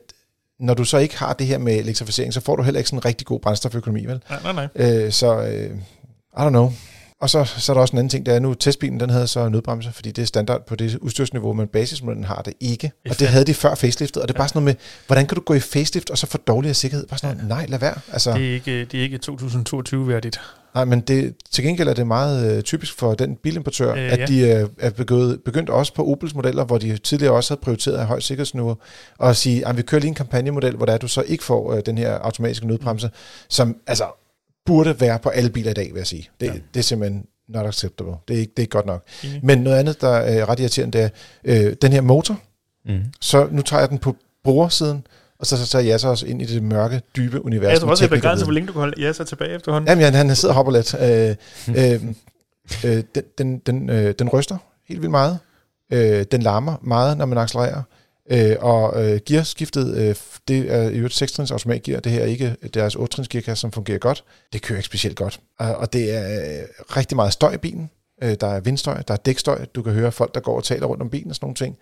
når du så ikke har det her med elektrificering, så får du heller ikke sådan en rigtig god brændstoføkonomi, vel? Nej, nej, nej. Øh, så, øh, I don't know. Og så, så er der også en anden ting, der er nu, testbilen den havde så nødbremse, fordi det er standard på det udstyrsniveau, men basismodellen har det ikke. Og det havde de før faceliftet, og det er ja. bare sådan noget med, hvordan kan du gå i facelift og så få dårligere sikkerhed? Bare sådan noget, nej, lad være. Altså, det, er ikke, det er ikke 2022-værdigt. Nej, men det, til gengæld er det meget øh, typisk for den bilimportør, øh, at ja. de øh, er begyndt, begyndt også på Opels modeller, hvor de tidligere også havde prioriteret af højt sikkerhedsniveau, og at sige, at vi kører lige en kampagnemodel, hvor der du så ikke får øh, den her automatiske nødbremse, som altså burde være på alle biler i dag, vil jeg sige. Det, ja. det er simpelthen not acceptable. Det er ikke, det er ikke godt nok. Mm. Men noget andet, der er ret irriterende, det er øh, den her motor. Mm. Så nu tager jeg den på brugersiden, og så, så tager jeg så også ind i det mørke, dybe univers. Jeg tror også, det er begrænset, hvor længe du kan holde Jasser tilbage efterhånden. Jamen, ja, han sidder og hopper lidt. Øh, øh, øh, den, den, den, øh, den ryster helt vildt meget. Øh, den larmer meget, når man accelererer. Øh, og øh, gearskiftet, øh, det er jo et 6 automatgear, det her er ikke deres 8 gearkasse, som fungerer godt. Det kører ikke specielt godt. Og, og det er øh, rigtig meget støj i bilen. Øh, der er vindstøj, der er dækstøj, du kan høre folk, der går og taler rundt om bilen og sådan nogle ting.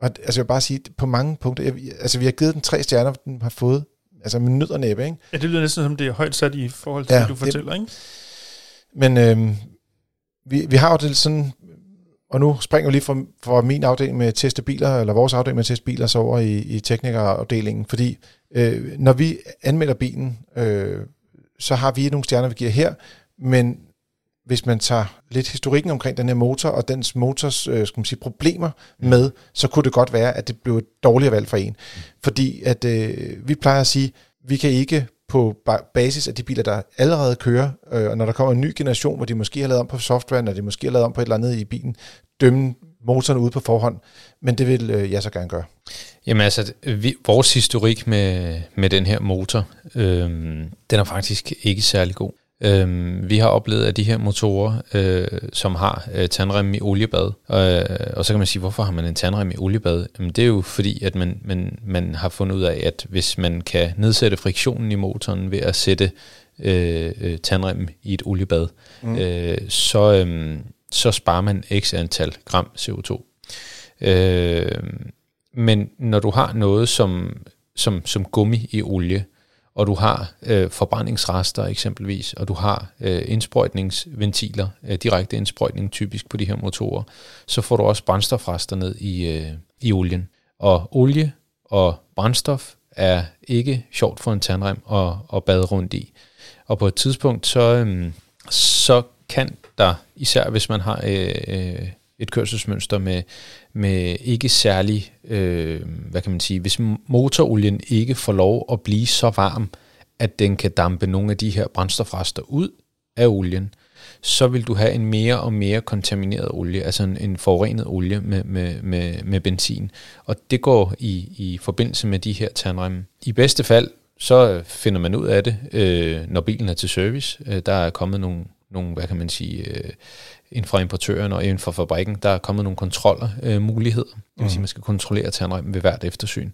Og, altså jeg vil bare sige, på mange punkter, jeg, altså vi har givet den tre stjerner, den har fået altså med nød og næppe, ikke? Ja, det lyder næsten som, det er højt sat i forhold til, ja, det du fortæller, det, ikke? Men øh, vi, vi har jo det sådan og nu springer vi lige fra, fra min afdeling med teste biler, eller vores afdeling med teste biler, så over i, i teknikerafdelingen, fordi øh, når vi anmelder bilen, øh, så har vi nogle stjerner, vi giver her, men hvis man tager lidt historikken omkring den her motor og dens motors øh, skal man sige, problemer med, så kunne det godt være, at det blev et dårligere valg for en. Fordi at øh, vi plejer at sige, vi kan ikke på basis af de biler, der allerede kører, øh, og når der kommer en ny generation, hvor de måske har lavet om på software, når de måske har lavet om på et eller andet i bilen, dømme motoren ude på forhånd, men det vil øh, jeg så gerne gøre. Jamen altså, vi, vores historik med, med den her motor, øh, den er faktisk ikke særlig god. Øhm, vi har oplevet, at de her motorer, øh, som har øh, tandrem i oliebad, øh, og så kan man sige, hvorfor har man en tandrem i oliebad? Jamen, det er jo fordi, at man, man, man har fundet ud af, at hvis man kan nedsætte friktionen i motoren ved at sætte øh, øh, tandrem i et oliebad, mm. øh, så, øh, så sparer man x antal gram CO2. Øh, men når du har noget som, som, som gummi i olie, og du har øh, forbrændingsrester eksempelvis, og du har øh, indsprøjtningsventiler, øh, direkte indsprøjtning typisk på de her motorer, så får du også brændstofrester ned i, øh, i olien. Og olie og brændstof er ikke sjovt for en tandrem at, at bade rundt i. Og på et tidspunkt, så, øh, så kan der, især hvis man har øh, øh et kørselsmønster med, med ikke særlig, øh, hvad kan man sige, hvis motorolien ikke får lov at blive så varm, at den kan dampe nogle af de her brændstofrester ud af olien, så vil du have en mere og mere kontamineret olie, altså en, en forurenet olie med, med, med, med benzin. Og det går i, i forbindelse med de her tandremme. I bedste fald, så finder man ud af det, øh, når bilen er til service. Øh, der er kommet nogle, nogle hvad kan man sige, øh, inden fra importøren og inden for fabrikken, der er kommet nogle kontroller øh, muligheder. Det vil mm. sige, at man skal kontrollere tandremmen ved hvert eftersyn.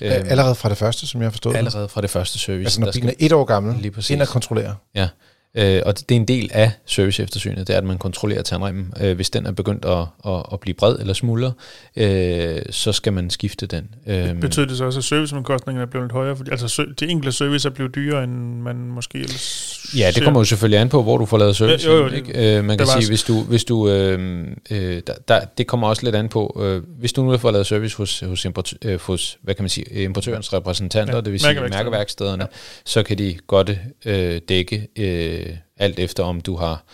Allerede fra det første, som jeg forstået Allerede fra det første service. Altså når bilen er et år gammel, lige ind og kontrollere. Ja, Øh, og det er en del af service eftersynet, det er, at man kontrollerer tandremmen. Øh, hvis den er begyndt at, at, at blive bred eller smuldre, øh, så skal man skifte den. Øh, Betyder det så også, at serviceomkostningerne er blevet lidt højere? Fordi, altså de enkelte service er blevet dyrere, end man måske ellers Ja, det kommer jo selvfølgelig an på, hvor du får lavet service. Jo, jo, ikke? Øh, man kan sige, hvis du, hvis du øh, øh, der, der, det kommer også lidt an på, øh, hvis du nu fået lavet service hos, hos, import, øh, hos hvad kan man sige, importørens repræsentanter, ja, det vil sige mærkeværkstederne, ja. så kan de godt øh, dække øh, alt efter, om du har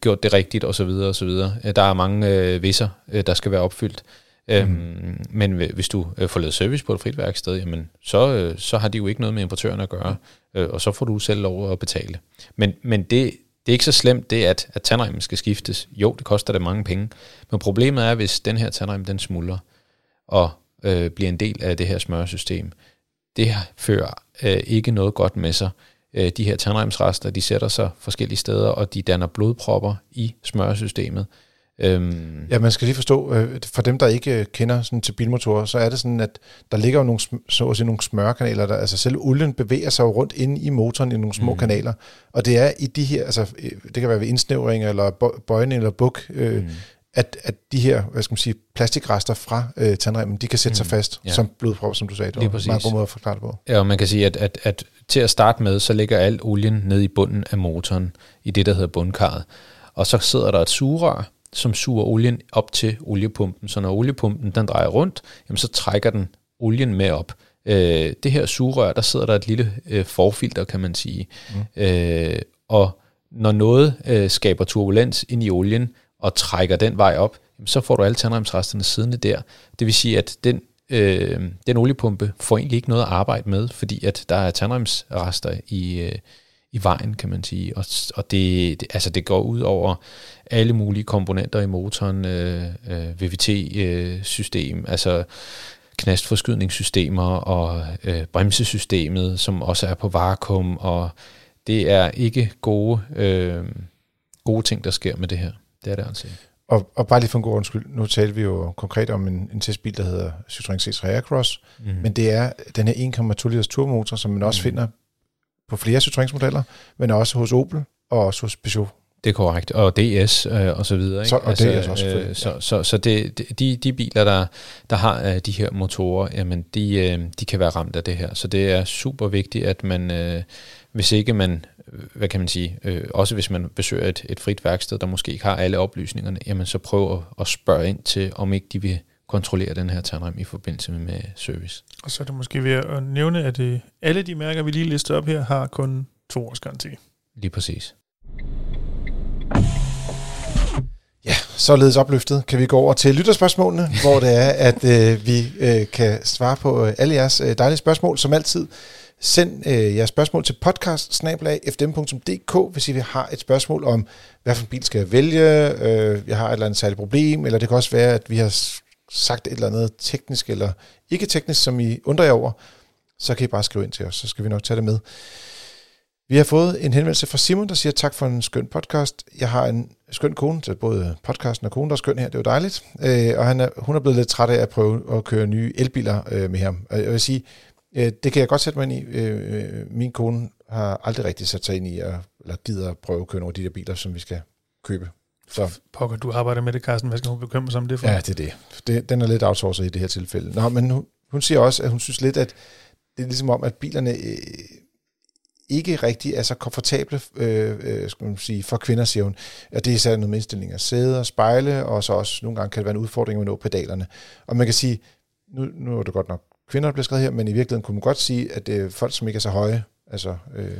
gjort det rigtigt osv. osv. Der er mange øh, visser, øh, der skal være opfyldt. Mm. Øhm, men hvis du øh, får lavet service på et frit værksted, jamen, så, øh, så har de jo ikke noget med importøren at gøre, øh, og så får du selv lov at betale. Men, men det, det er ikke så slemt, det at, at tandremmen skal skiftes. Jo, det koster det mange penge, men problemet er, hvis den her tandrem den smuldrer, og øh, bliver en del af det her smørsystem, det fører øh, ikke noget godt med sig. Øh, de her tandremsrester, de sætter sig forskellige steder, og de danner blodpropper i smørsystemet. Øhm. Ja, man skal lige forstå, øh, for dem, der ikke øh, kender sådan til bilmotorer, så er det sådan, at der ligger jo nogle, så at sige, nogle smørkanaler, der, altså selv olien bevæger sig jo rundt inde i motoren i nogle små mm. kanaler, og det er i de her, altså øh, det kan være ved indsnævring, eller bøjning, eller buk, øh, mm. At, at de her, hvad skal man sige, plastikrester fra øh, tandremmen, de kan sætte mm. sig fast ja. som blodprop, som du sagde. Det var en meget god måde at forklare det på. Ja, og man kan sige, at, at, at til at starte med, så ligger al olien ned i bunden af motoren, i det, der hedder bundkarret. Og så sidder der et sugerør, som suger olien op til oliepumpen. Så når oliepumpen den drejer rundt, jamen så trækker den olien med op. Øh, det her sugerør, der sidder der et lille øh, forfilter, kan man sige. Mm. Øh, og når noget øh, skaber turbulens ind i olien og trækker den vej op, så får du alle tandremsresterne siddende der. Det vil sige, at den, øh, den oliepumpe får egentlig ikke noget at arbejde med, fordi at der er tandremsrester i, øh, i vejen, kan man sige. Og, og det, det, altså det går ud over alle mulige komponenter i motoren, øh, øh, VVT-system, øh, altså knastforskydningssystemer og øh, bremsesystemet, som også er på vakuum, og det er ikke gode, øh, gode ting, der sker med det her. Det er det altså ikke. Og, og bare lige for en god undskyld, nu talte vi jo konkret om en, en testbil, der hedder Citroën C3 Aircross, mm. men det er den her 1,2 liters turmotor, som man også mm. finder på flere Citroën-modeller, men også hos Opel og også hos Peugeot. Det er korrekt, og DS øh, og så videre. Ikke? Så, og altså, DS også, øh, så, så, så det, de, de biler, der, der har øh, de her motorer, jamen de, øh, de kan være ramt af det her. Så det er super vigtigt, at man, øh, hvis ikke man, hvad kan man sige, øh, også hvis man besøger et, et frit værksted, der måske ikke har alle oplysningerne, jamen så prøv at, at spørge ind til, om ikke de vil kontrollere den her tandrem i forbindelse med service. Og så er det måske ved at nævne, at øh, alle de mærker, vi lige lister op her, har kun to års garanti. Lige præcis. Ja, således opløftet kan vi gå over til lytterspørgsmålene, hvor det er, at øh, vi øh, kan svare på øh, alle jeres øh, dejlige spørgsmål, som altid. Send øh, jeres spørgsmål til podcast hvis I har et spørgsmål om, hvad for en bil skal jeg vælge, øh, jeg har et eller andet særligt problem, eller det kan også være, at vi har sagt et eller andet teknisk eller ikke teknisk, som I undrer jer over, så kan I bare skrive ind til os, så skal vi nok tage det med. Vi har fået en henvendelse fra Simon, der siger tak for en skøn podcast. Jeg har en skøn kone, så både podcasten og konen, der er skøn her, det er jo dejligt. Øh, og han er, hun er blevet lidt træt af at prøve at køre nye elbiler øh, med ham. Og jeg vil sige, øh, det kan jeg godt sætte mig ind i. Øh, min kone har aldrig rigtig sat sig ind i, at, eller gider at prøve at køre nogle af de der biler, som vi skal købe. Så. Pokker, du arbejder med det, Carsten. Hvad skal hun bekymre sig om det for? Ja, det er det. det den er lidt outsourcet i det her tilfælde. Nå, men hun, hun siger også, at hun synes lidt, at det er ligesom om, at bilerne øh, ikke rigtig er så komfortable øh, øh, skal man sige, for kvinder, siger hun. Og det er især noget med indstilling af sæder, spejle, og så også nogle gange kan det være en udfordring med at nå pedalerne. Og man kan sige, nu, nu er det godt nok kvinder, der bliver skrevet her, men i virkeligheden kunne man godt sige, at det er folk, som ikke er så høje, altså... Øh,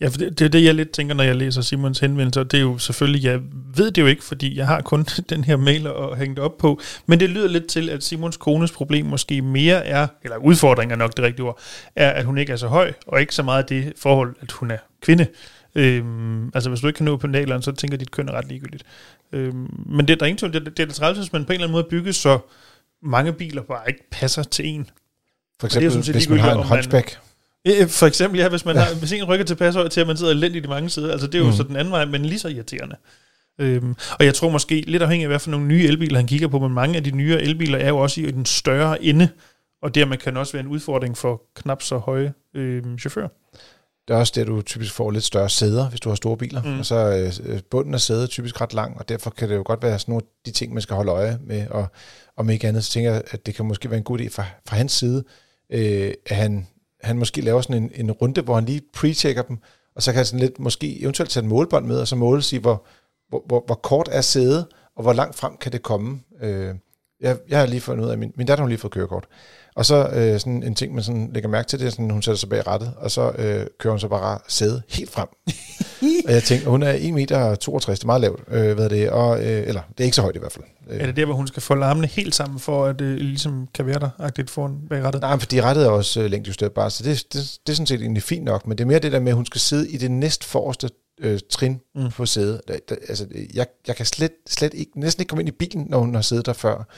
Ja, for det, det er det, jeg lidt tænker, når jeg læser Simons henvendelser. Det er jo selvfølgelig, jeg ved det jo ikke, fordi jeg har kun den her mail at hænge det op på. Men det lyder lidt til, at Simons kones problem måske mere er, eller udfordring er nok det rigtige ord, er, at hun ikke er så høj, og ikke så meget det forhold, at hun er kvinde. Øhm, altså hvis du ikke kan nå på pendaleren, så tænker dit køn er ret ligegyldigt. Øhm, men det, der er ingen tvivl, det, det er det træls, hvis man på en eller anden måde bygger så mange biler bare ikke passer til en. For eksempel, sådan set hvis man har en man- hunchback. For eksempel, ja, hvis, man har, hvis en rykker tilpas højt til, at man sidder elendigt i mange sider. Altså, det er jo Mm. så den anden vej, men lige så irriterende. Øhm, og jeg tror måske, lidt afhængig af, hvad for nogle nye elbiler han kigger på, men mange af de nye elbiler er jo også i den større ende, og dermed kan også være en udfordring for knap så høje øhm, chauffører. Det er også det, du typisk får lidt større sæder, hvis du har store biler. Mm. Mm. Og så øh, øh, bunden af sædet er typisk ret lang, og derfor kan det jo godt være sådan nogle af de ting, man skal holde øje med. Og om ikke andet, så tænker jeg, at det kan måske være en god idé fra, fra hans side, øh, at han, han måske laver sådan en, en runde, hvor han lige pre-checker dem, og så kan han sådan lidt måske eventuelt tage en målbånd med, og så måle sig, hvor, hvor, hvor, hvor kort er sædet, og hvor langt frem kan det komme. Øh, jeg, jeg har lige fundet ud af, min, min datter har lige fået kørekort. Og så øh, sådan en ting, man sådan lægger mærke til, det er sådan, hun sætter sig bag rattet, og så øh, kører hun så bare sæde helt frem. og jeg tænker, hun er 1 meter 62, det er meget lavt, øh, hvad er det, og, øh, eller det er ikke så højt i hvert fald. Øh, Er det der, hvor hun skal folde armene helt sammen, for at det ligesom kan være der, agtigt foran bag rettet? Nej, for de rettet er også øh, længdejusterbare, så det, det, det er sådan set egentlig fint nok, men det er mere det der med, at hun skal sidde i det næst forreste øh, trin mm. På sædet. Der, der, altså, jeg, jeg kan slet, slet ikke, næsten ikke komme ind i bilen, når hun har siddet der før.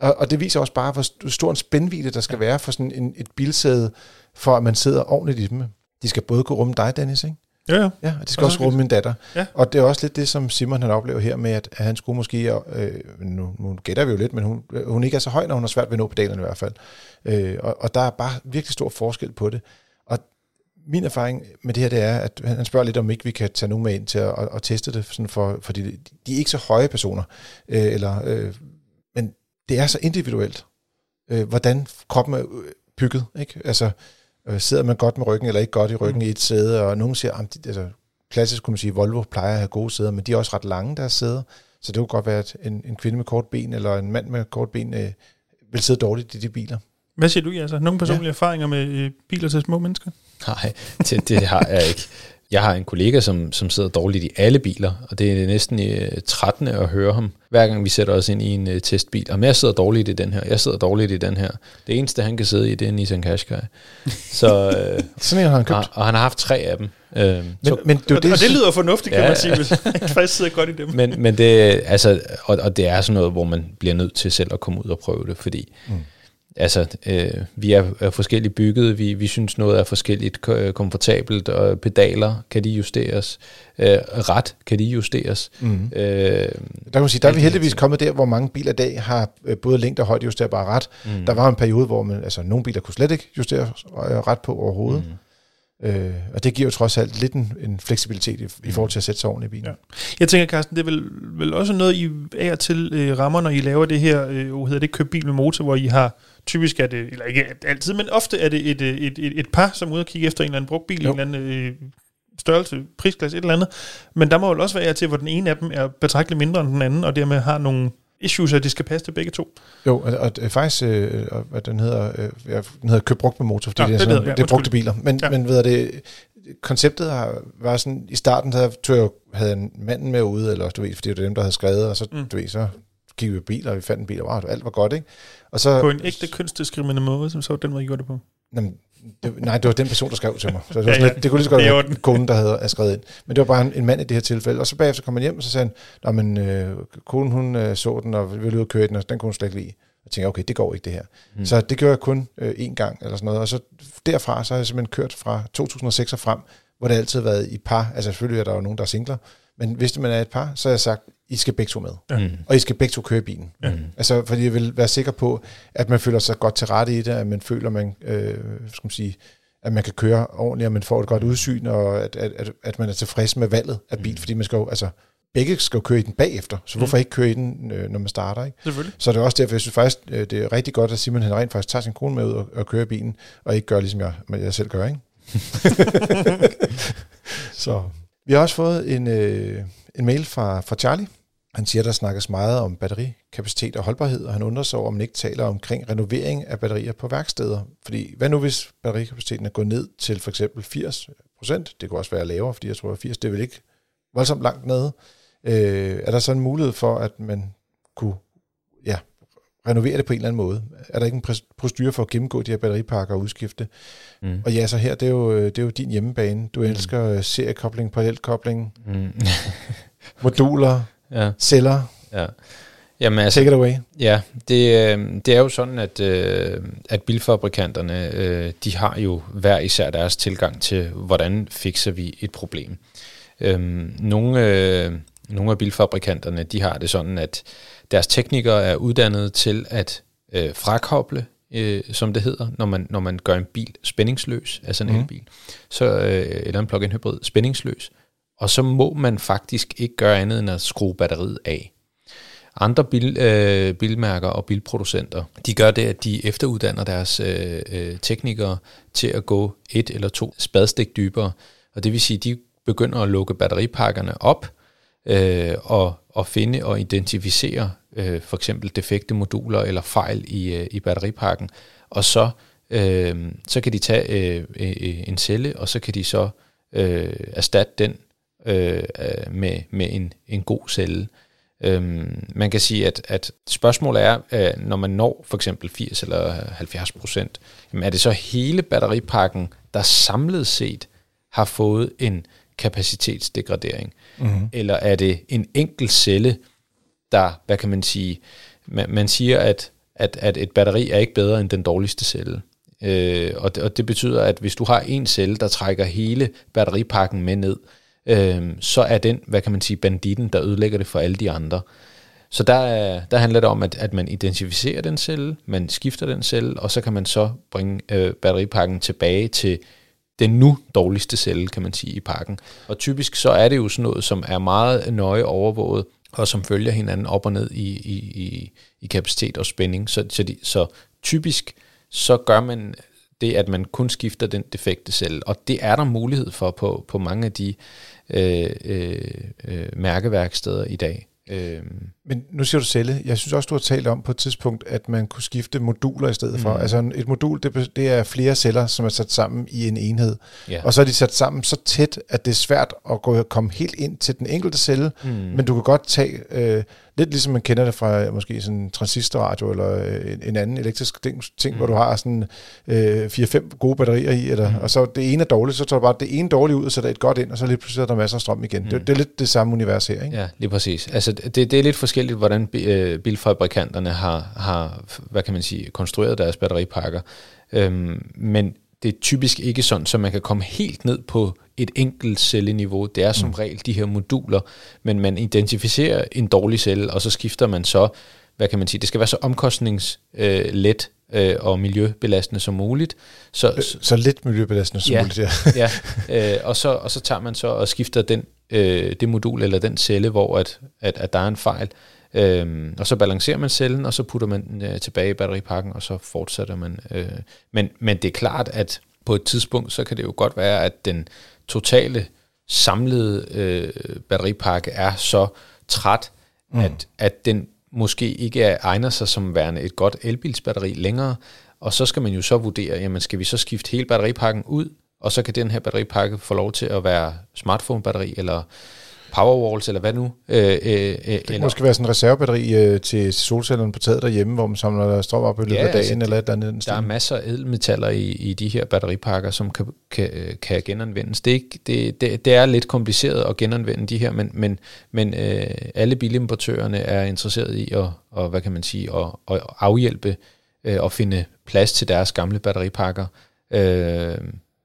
Og, og det viser også bare, hvor stor en spændvidde der skal være for sådan en, et bilsæde, for at man sidder ordentligt i dem. De skal både kunne rumme dig, Dennis, ikke? Ja, ja. Ja, og det skal Og også så- rumme min datter. Ja. Og det er også lidt det, som Simon han oplever her med, at, at han skulle måske, øh, nu, nu gætter vi jo lidt, men hun, øh, hun ikke er så høj, når hun har svært ved at nå pedalerne i hvert fald. Øh, og, og der er bare virkelig stor forskel på det. Og min erfaring med det her, det er, at han spørger lidt, om ikke vi kan tage nogen med ind til at, at, at teste det, sådan for, fordi de, de er ikke så høje personer, øh, eller, øh, men det er så individuelt, øh, hvordan kroppen er øh, bygget. Ikke? Altså, øh, sidder man godt med ryggen, eller ikke godt i ryggen mm. i et sæde, og nogen siger, at altså, klassisk kunne man sige, Volvo plejer at have gode sæder, men de er også ret lange, deres sæder, så det kunne godt være, at en, en kvinde med kort ben, eller en mand med kort ben, øh, vil sidde dårligt i de biler. Hvad siger du, altså? Nogle personlige ja. erfaringer med øh, biler til små mennesker? Nej, det, det har jeg ikke. Jeg har en kollega, som, som sidder dårligt i alle biler, og det er næsten øh, trættende at høre ham, hver gang vi sætter os ind i en øh, testbil. Og jeg sidder dårligt i den her, jeg sidder dårligt i den her. Det eneste, han kan sidde i, det er en Nissan Qashqai. Så, øh, Sådan en har han købt. og, og han har haft tre af dem. Øh, Men, men det er og, det, og det lyder fornuftigt, kan Ja, ja, man sige, hvis man faktisk sidder godt i dem. men, men det, altså, og, og det er sådan noget, hvor man bliver nødt til selv at komme ud og prøve det, fordi Mm. Altså, øh, vi er, er forskelligt bygget, vi, vi synes noget er forskelligt ko- komfortabelt, og pedaler kan de justeres, øh, ret kan de justeres. mm. Øh, Der kan man sige, der er vi heldigvis ting. kommet der, hvor mange biler i dag har øh, både længde og højde justerbare ret. mm, Der var en periode, hvor man, altså, nogle biler kunne slet ikke justere øh, ret på overhovedet. Mm. Øh, og det giver jo trods alt lidt en, en fleksibilitet i, i forhold til at sætte sig ordentligt i bilen. Ja. Jeg tænker, Carsten, det er vel, vel også noget, I af og til øh, rammer, når I laver det her, øh, hvad hedder det, køb bil med motor, hvor I har, typisk er det, eller ikke altid, men ofte er det et, øh, et, et, et par, som er ude og kigge efter en eller anden brugt bil, Jo. en eller anden øh, størrelse, prisklasse, et eller andet. Men der må jo også være til, hvor den ene af dem er betragteligt mindre end den anden, og dermed har nogle issues, at de skal passe til begge to. Jo, og, og faktisk, øh, og hvad den hedder, øh, ja, den hedder køb brugt med motor, fordi Nå, det er, det sådan, ved jeg, det er brugte biler. Men, ja. Ja. men ved det, konceptet har, var sådan, i starten der tog jeg, havde en manden med ude, eller du ved, fordi det var dem, der havde skrevet, og så. Mm. du ved, så kiggede vi på biler, og vi fandt en bil, og alt var godt, ikke? Og så, På en ægte kønsdiskriminerende måde, som så den måde, I gjorde det på. Jamen, det, nej, det var den person, der skrev til mig. Så det, var Ja, sådan ja. lidt, det kunne lige så godt er være orden. konen, der havde havde skrevet ind. Men det var bare en, en mand i det her tilfælde. Og så bagefter kom han hjem, og så sagde han, men øh, konen hun øh, så den, og ville ud og køre den, og den kunne hun slet ikke lide. Jeg tænkte, okay, det går ikke det her. Mm. Så det gjorde jeg kun øh, én gang, eller sådan noget. Og så derfra, så har jeg simpelthen kørt fra 2006 og frem, hvor det altid har været i par. Altså selvfølgelig er der jo nogen, der er singler. Men hvis man er et par, så har jeg sagt, I skal begge to med. Mm. Og I skal begge to køre bilen. Mm. Altså, fordi jeg vil være sikker på, at man føler sig godt til rette i det, at man føler, man, øh, skal man sige, at man kan køre ordentligt, og man får et godt udsyn, og at, at, at, at man er tilfreds med valget af bil, mm. fordi man skal jo, altså, begge skal jo køre i den bagefter, så hvorfor ikke køre i den, øh, når man starter, ikke? Selvfølgelig. Så det er også derfor, jeg synes faktisk, øh, det er rigtig godt, at Simon han rent faktisk tager sin kone med ud og, og kører bilen, og ikke gør, ligesom jeg, jeg selv gør, ikke? så vi har også fået en, øh, en mail fra, fra Charlie. Han siger, der snakkes meget om batterikapacitet og holdbarhed, og han undrer sig over, om man ikke taler omkring renovering af batterier på værksteder. Fordi hvad nu, hvis batterikapaciteten er gået ned til for eksempel 80 procent. Det kunne også være lavere, fordi jeg tror, at 80 det er vel ikke voldsomt langt nede. Øh, er der så en mulighed for, at man kunne ja, renovere det på en eller anden måde? Er der ikke en procedure for at gennemgå de her batteripakker og udskifte? Mm. Og ja, så her, det er jo, det er jo din hjemmebane. Du mm. elsker seriekobling, parallelkobling, mm. moduler, ja. celler. Ja. Jamen, altså, Take it away. Ja, det, øh, det er jo sådan, at, øh, at bilfabrikanterne, øh, de har jo hver især deres tilgang til, hvordan fikser vi et problem. Nogle, nogle af bilfabrikanterne, de har det sådan, at deres teknikere er uddannet til at frakoble, som det hedder, når man, når man gør en bil spændingsløs, altså en mm. elbil, så, eller en plug-in hybrid spændingsløs, og så må man faktisk ikke gøre andet end at skrue batteriet af. Andre bil, øh, bilmærker og bilproducenter, de gør det, at de efteruddanner deres øh, øh, teknikere til at gå et eller to spadestik dybere. Og det vil sige, at de begynder at lukke batteripakkerne op øh, og, og finde og identificere øh, for eksempel defekte moduler eller fejl i, øh, i batteripakken. Og så, øh, så kan de tage øh, øh, en celle, og så kan de så øh, erstatte den øh, med, med en, en god celle. Øhm, man kan sige, at, at spørgsmålet er, øh, når man når for eksempel 80 eller 70 procent, er det så hele batteripakken, der samlet set har fået en kapacitetsdegradering? Mm-hmm. Eller er det en enkelt celle, der, hvad kan man sige, man, man siger, at, at, at et batteri er ikke bedre end den dårligste celle. Øh, og, det, og det betyder, at hvis du har en celle, der trækker hele batteripakken med ned, øh, Øhm, så er den, hvad kan man sige, banditten, der ødelægger det for alle de andre. Så der, der handler det om, at, at man identificerer den celle, man skifter den celle, og så kan man så bringe øh, batteripakken tilbage til den nu dårligste celle, kan man sige, i pakken. Og typisk så er det jo sådan noget, som er meget nøje overvåget, og som følger hinanden op og ned i, i, i, i kapacitet og spænding. Så, så, de, så typisk så gør man det, at man kun skifter den defekte celle, og det er der mulighed for på, på mange af de øh, øh, øh, mærkeværksteder i dag. Øh. Men nu siger du celle. Jeg synes også, du har talt om på et tidspunkt, at man kunne skifte moduler i stedet for. Mm. Altså et modul, det, det er flere celler, som er sat sammen i en enhed. Yeah. Og så er de sat sammen så tæt, at det er svært at gå, komme helt ind til den enkelte celle. Mm. Men du kan godt tage... Øh, lidt ligesom man kender det fra måske sådan en transistorradio eller øh, en, anden elektrisk ting, ting mm. hvor du har sådan øh, 4-5 gode batterier i, eller, mm. og så det ene er dårligt, så tager du bare det ene dårligt ud og sætter et godt ind, og så lige pludselig er der masser af strøm igen. Mm. Det, det er lidt det samme univers her, ikke? Ja, lige præcis. Altså det, det er lidt forskelligt, hvordan øh, bilfabrikanterne har, har, hvad kan man sige, konstrueret deres batteripakker. Øhm, men det er typisk ikke sådan, så man kan komme helt ned på et enkelt celleniveau. Det er som mm. regel de her moduler, men man identificerer en dårlig celle, og så skifter man så, hvad kan man sige, det skal være så omkostningslet øh, øh, og miljøbelastende som muligt. Så, øh, så, lidt miljøbelastende som ja, muligt, ja. ja øh, og, så, og så tager man så og skifter den, øh, det modul eller den celle, hvor at, at, at der er en fejl, Øhm, og så balancerer man cellen, og så putter man den øh, tilbage i batteripakken, og så fortsætter man. Øh. Men, men det er klart, at på et tidspunkt, så kan det jo godt være, at den totale samlede øh, batteripakke er så træt, mm. at, at den måske ikke er, egner sig som værende et godt elbilsbatteri længere, og så skal man jo så vurdere, jamen skal vi så skifte hele batteripakken ud, og så kan den her batteripakke få lov til at være smartphone-batteri, eller Powerwalls, eller hvad nu? Øh, øh, det kan eller, måske være sådan en reservebatteri øh, til solcellerne på taget derhjemme, hvor man samler strøm op i løbet ja, af dagen, altså, eller et eller andet. Der er masser af edelmetaller i, i de her batteripakker, som kan, kan, kan genanvendes. Det er, ikke, det, det, det er lidt kompliceret at genanvende de her, men, men, men øh, alle bilimportørerne er interesseret i at, og, hvad kan man sige, at, at afhjælpe øh, og finde plads til deres gamle batteripakker. Øh,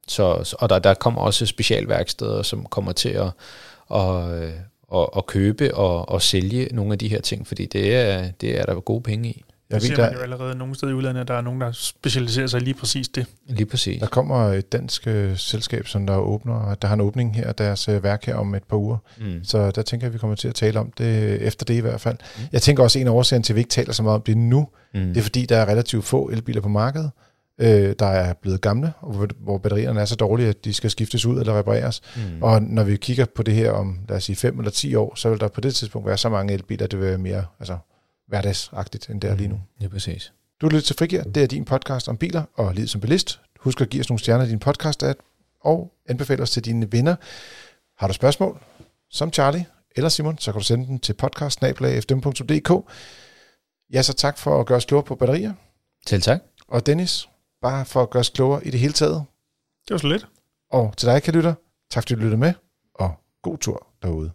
så, og der, der kommer også specialværksteder, som kommer til at og, og, og købe og, og sælge nogle af de her ting, fordi det er, det er der gode penge i. Jeg ved, ser man jo allerede nogle steder i udlandet, at der er nogen, der specialiserer sig lige præcis det. Lige præcis. Der kommer et dansk uh, selskab, som der åbner, der har en åbning her, deres uh, værk her om et par uger. Mm. Så der tænker jeg, at vi kommer til at tale om det efter det i hvert fald. Mm. Jeg tænker også, at en af årsagen til, at vi ikke taler så meget om det nu, mm. det er fordi, der er relativt få elbiler på markedet øh, der er blevet gamle, og hvor, hvor batterierne er så dårlige, at de skal skiftes ud eller repareres. Mm. Og når vi kigger på det her om, lad os sige, 5 eller 10 år, så vil der på det tidspunkt være så mange elbiler, at det vil være mere altså, hverdagsagtigt, end det er lige nu. Mm. Ja, præcis. Du lytter til Frigir. Det er din podcast om biler og livet som bilist. Husk at give os nogle stjerner i din podcast-app, og anbefale os til dine venner. Har du spørgsmål, som Charlie eller Simon, så kan du sende den til podcast.fm.dk. Ja, så tak for at gøre os klogere på batterier. Til tak. Og Dennis, bare for at gøre os klogere i det hele taget. Det var så lidt. Og til dig, kan lytter, tak fordi du lyttede med, og god tur derude.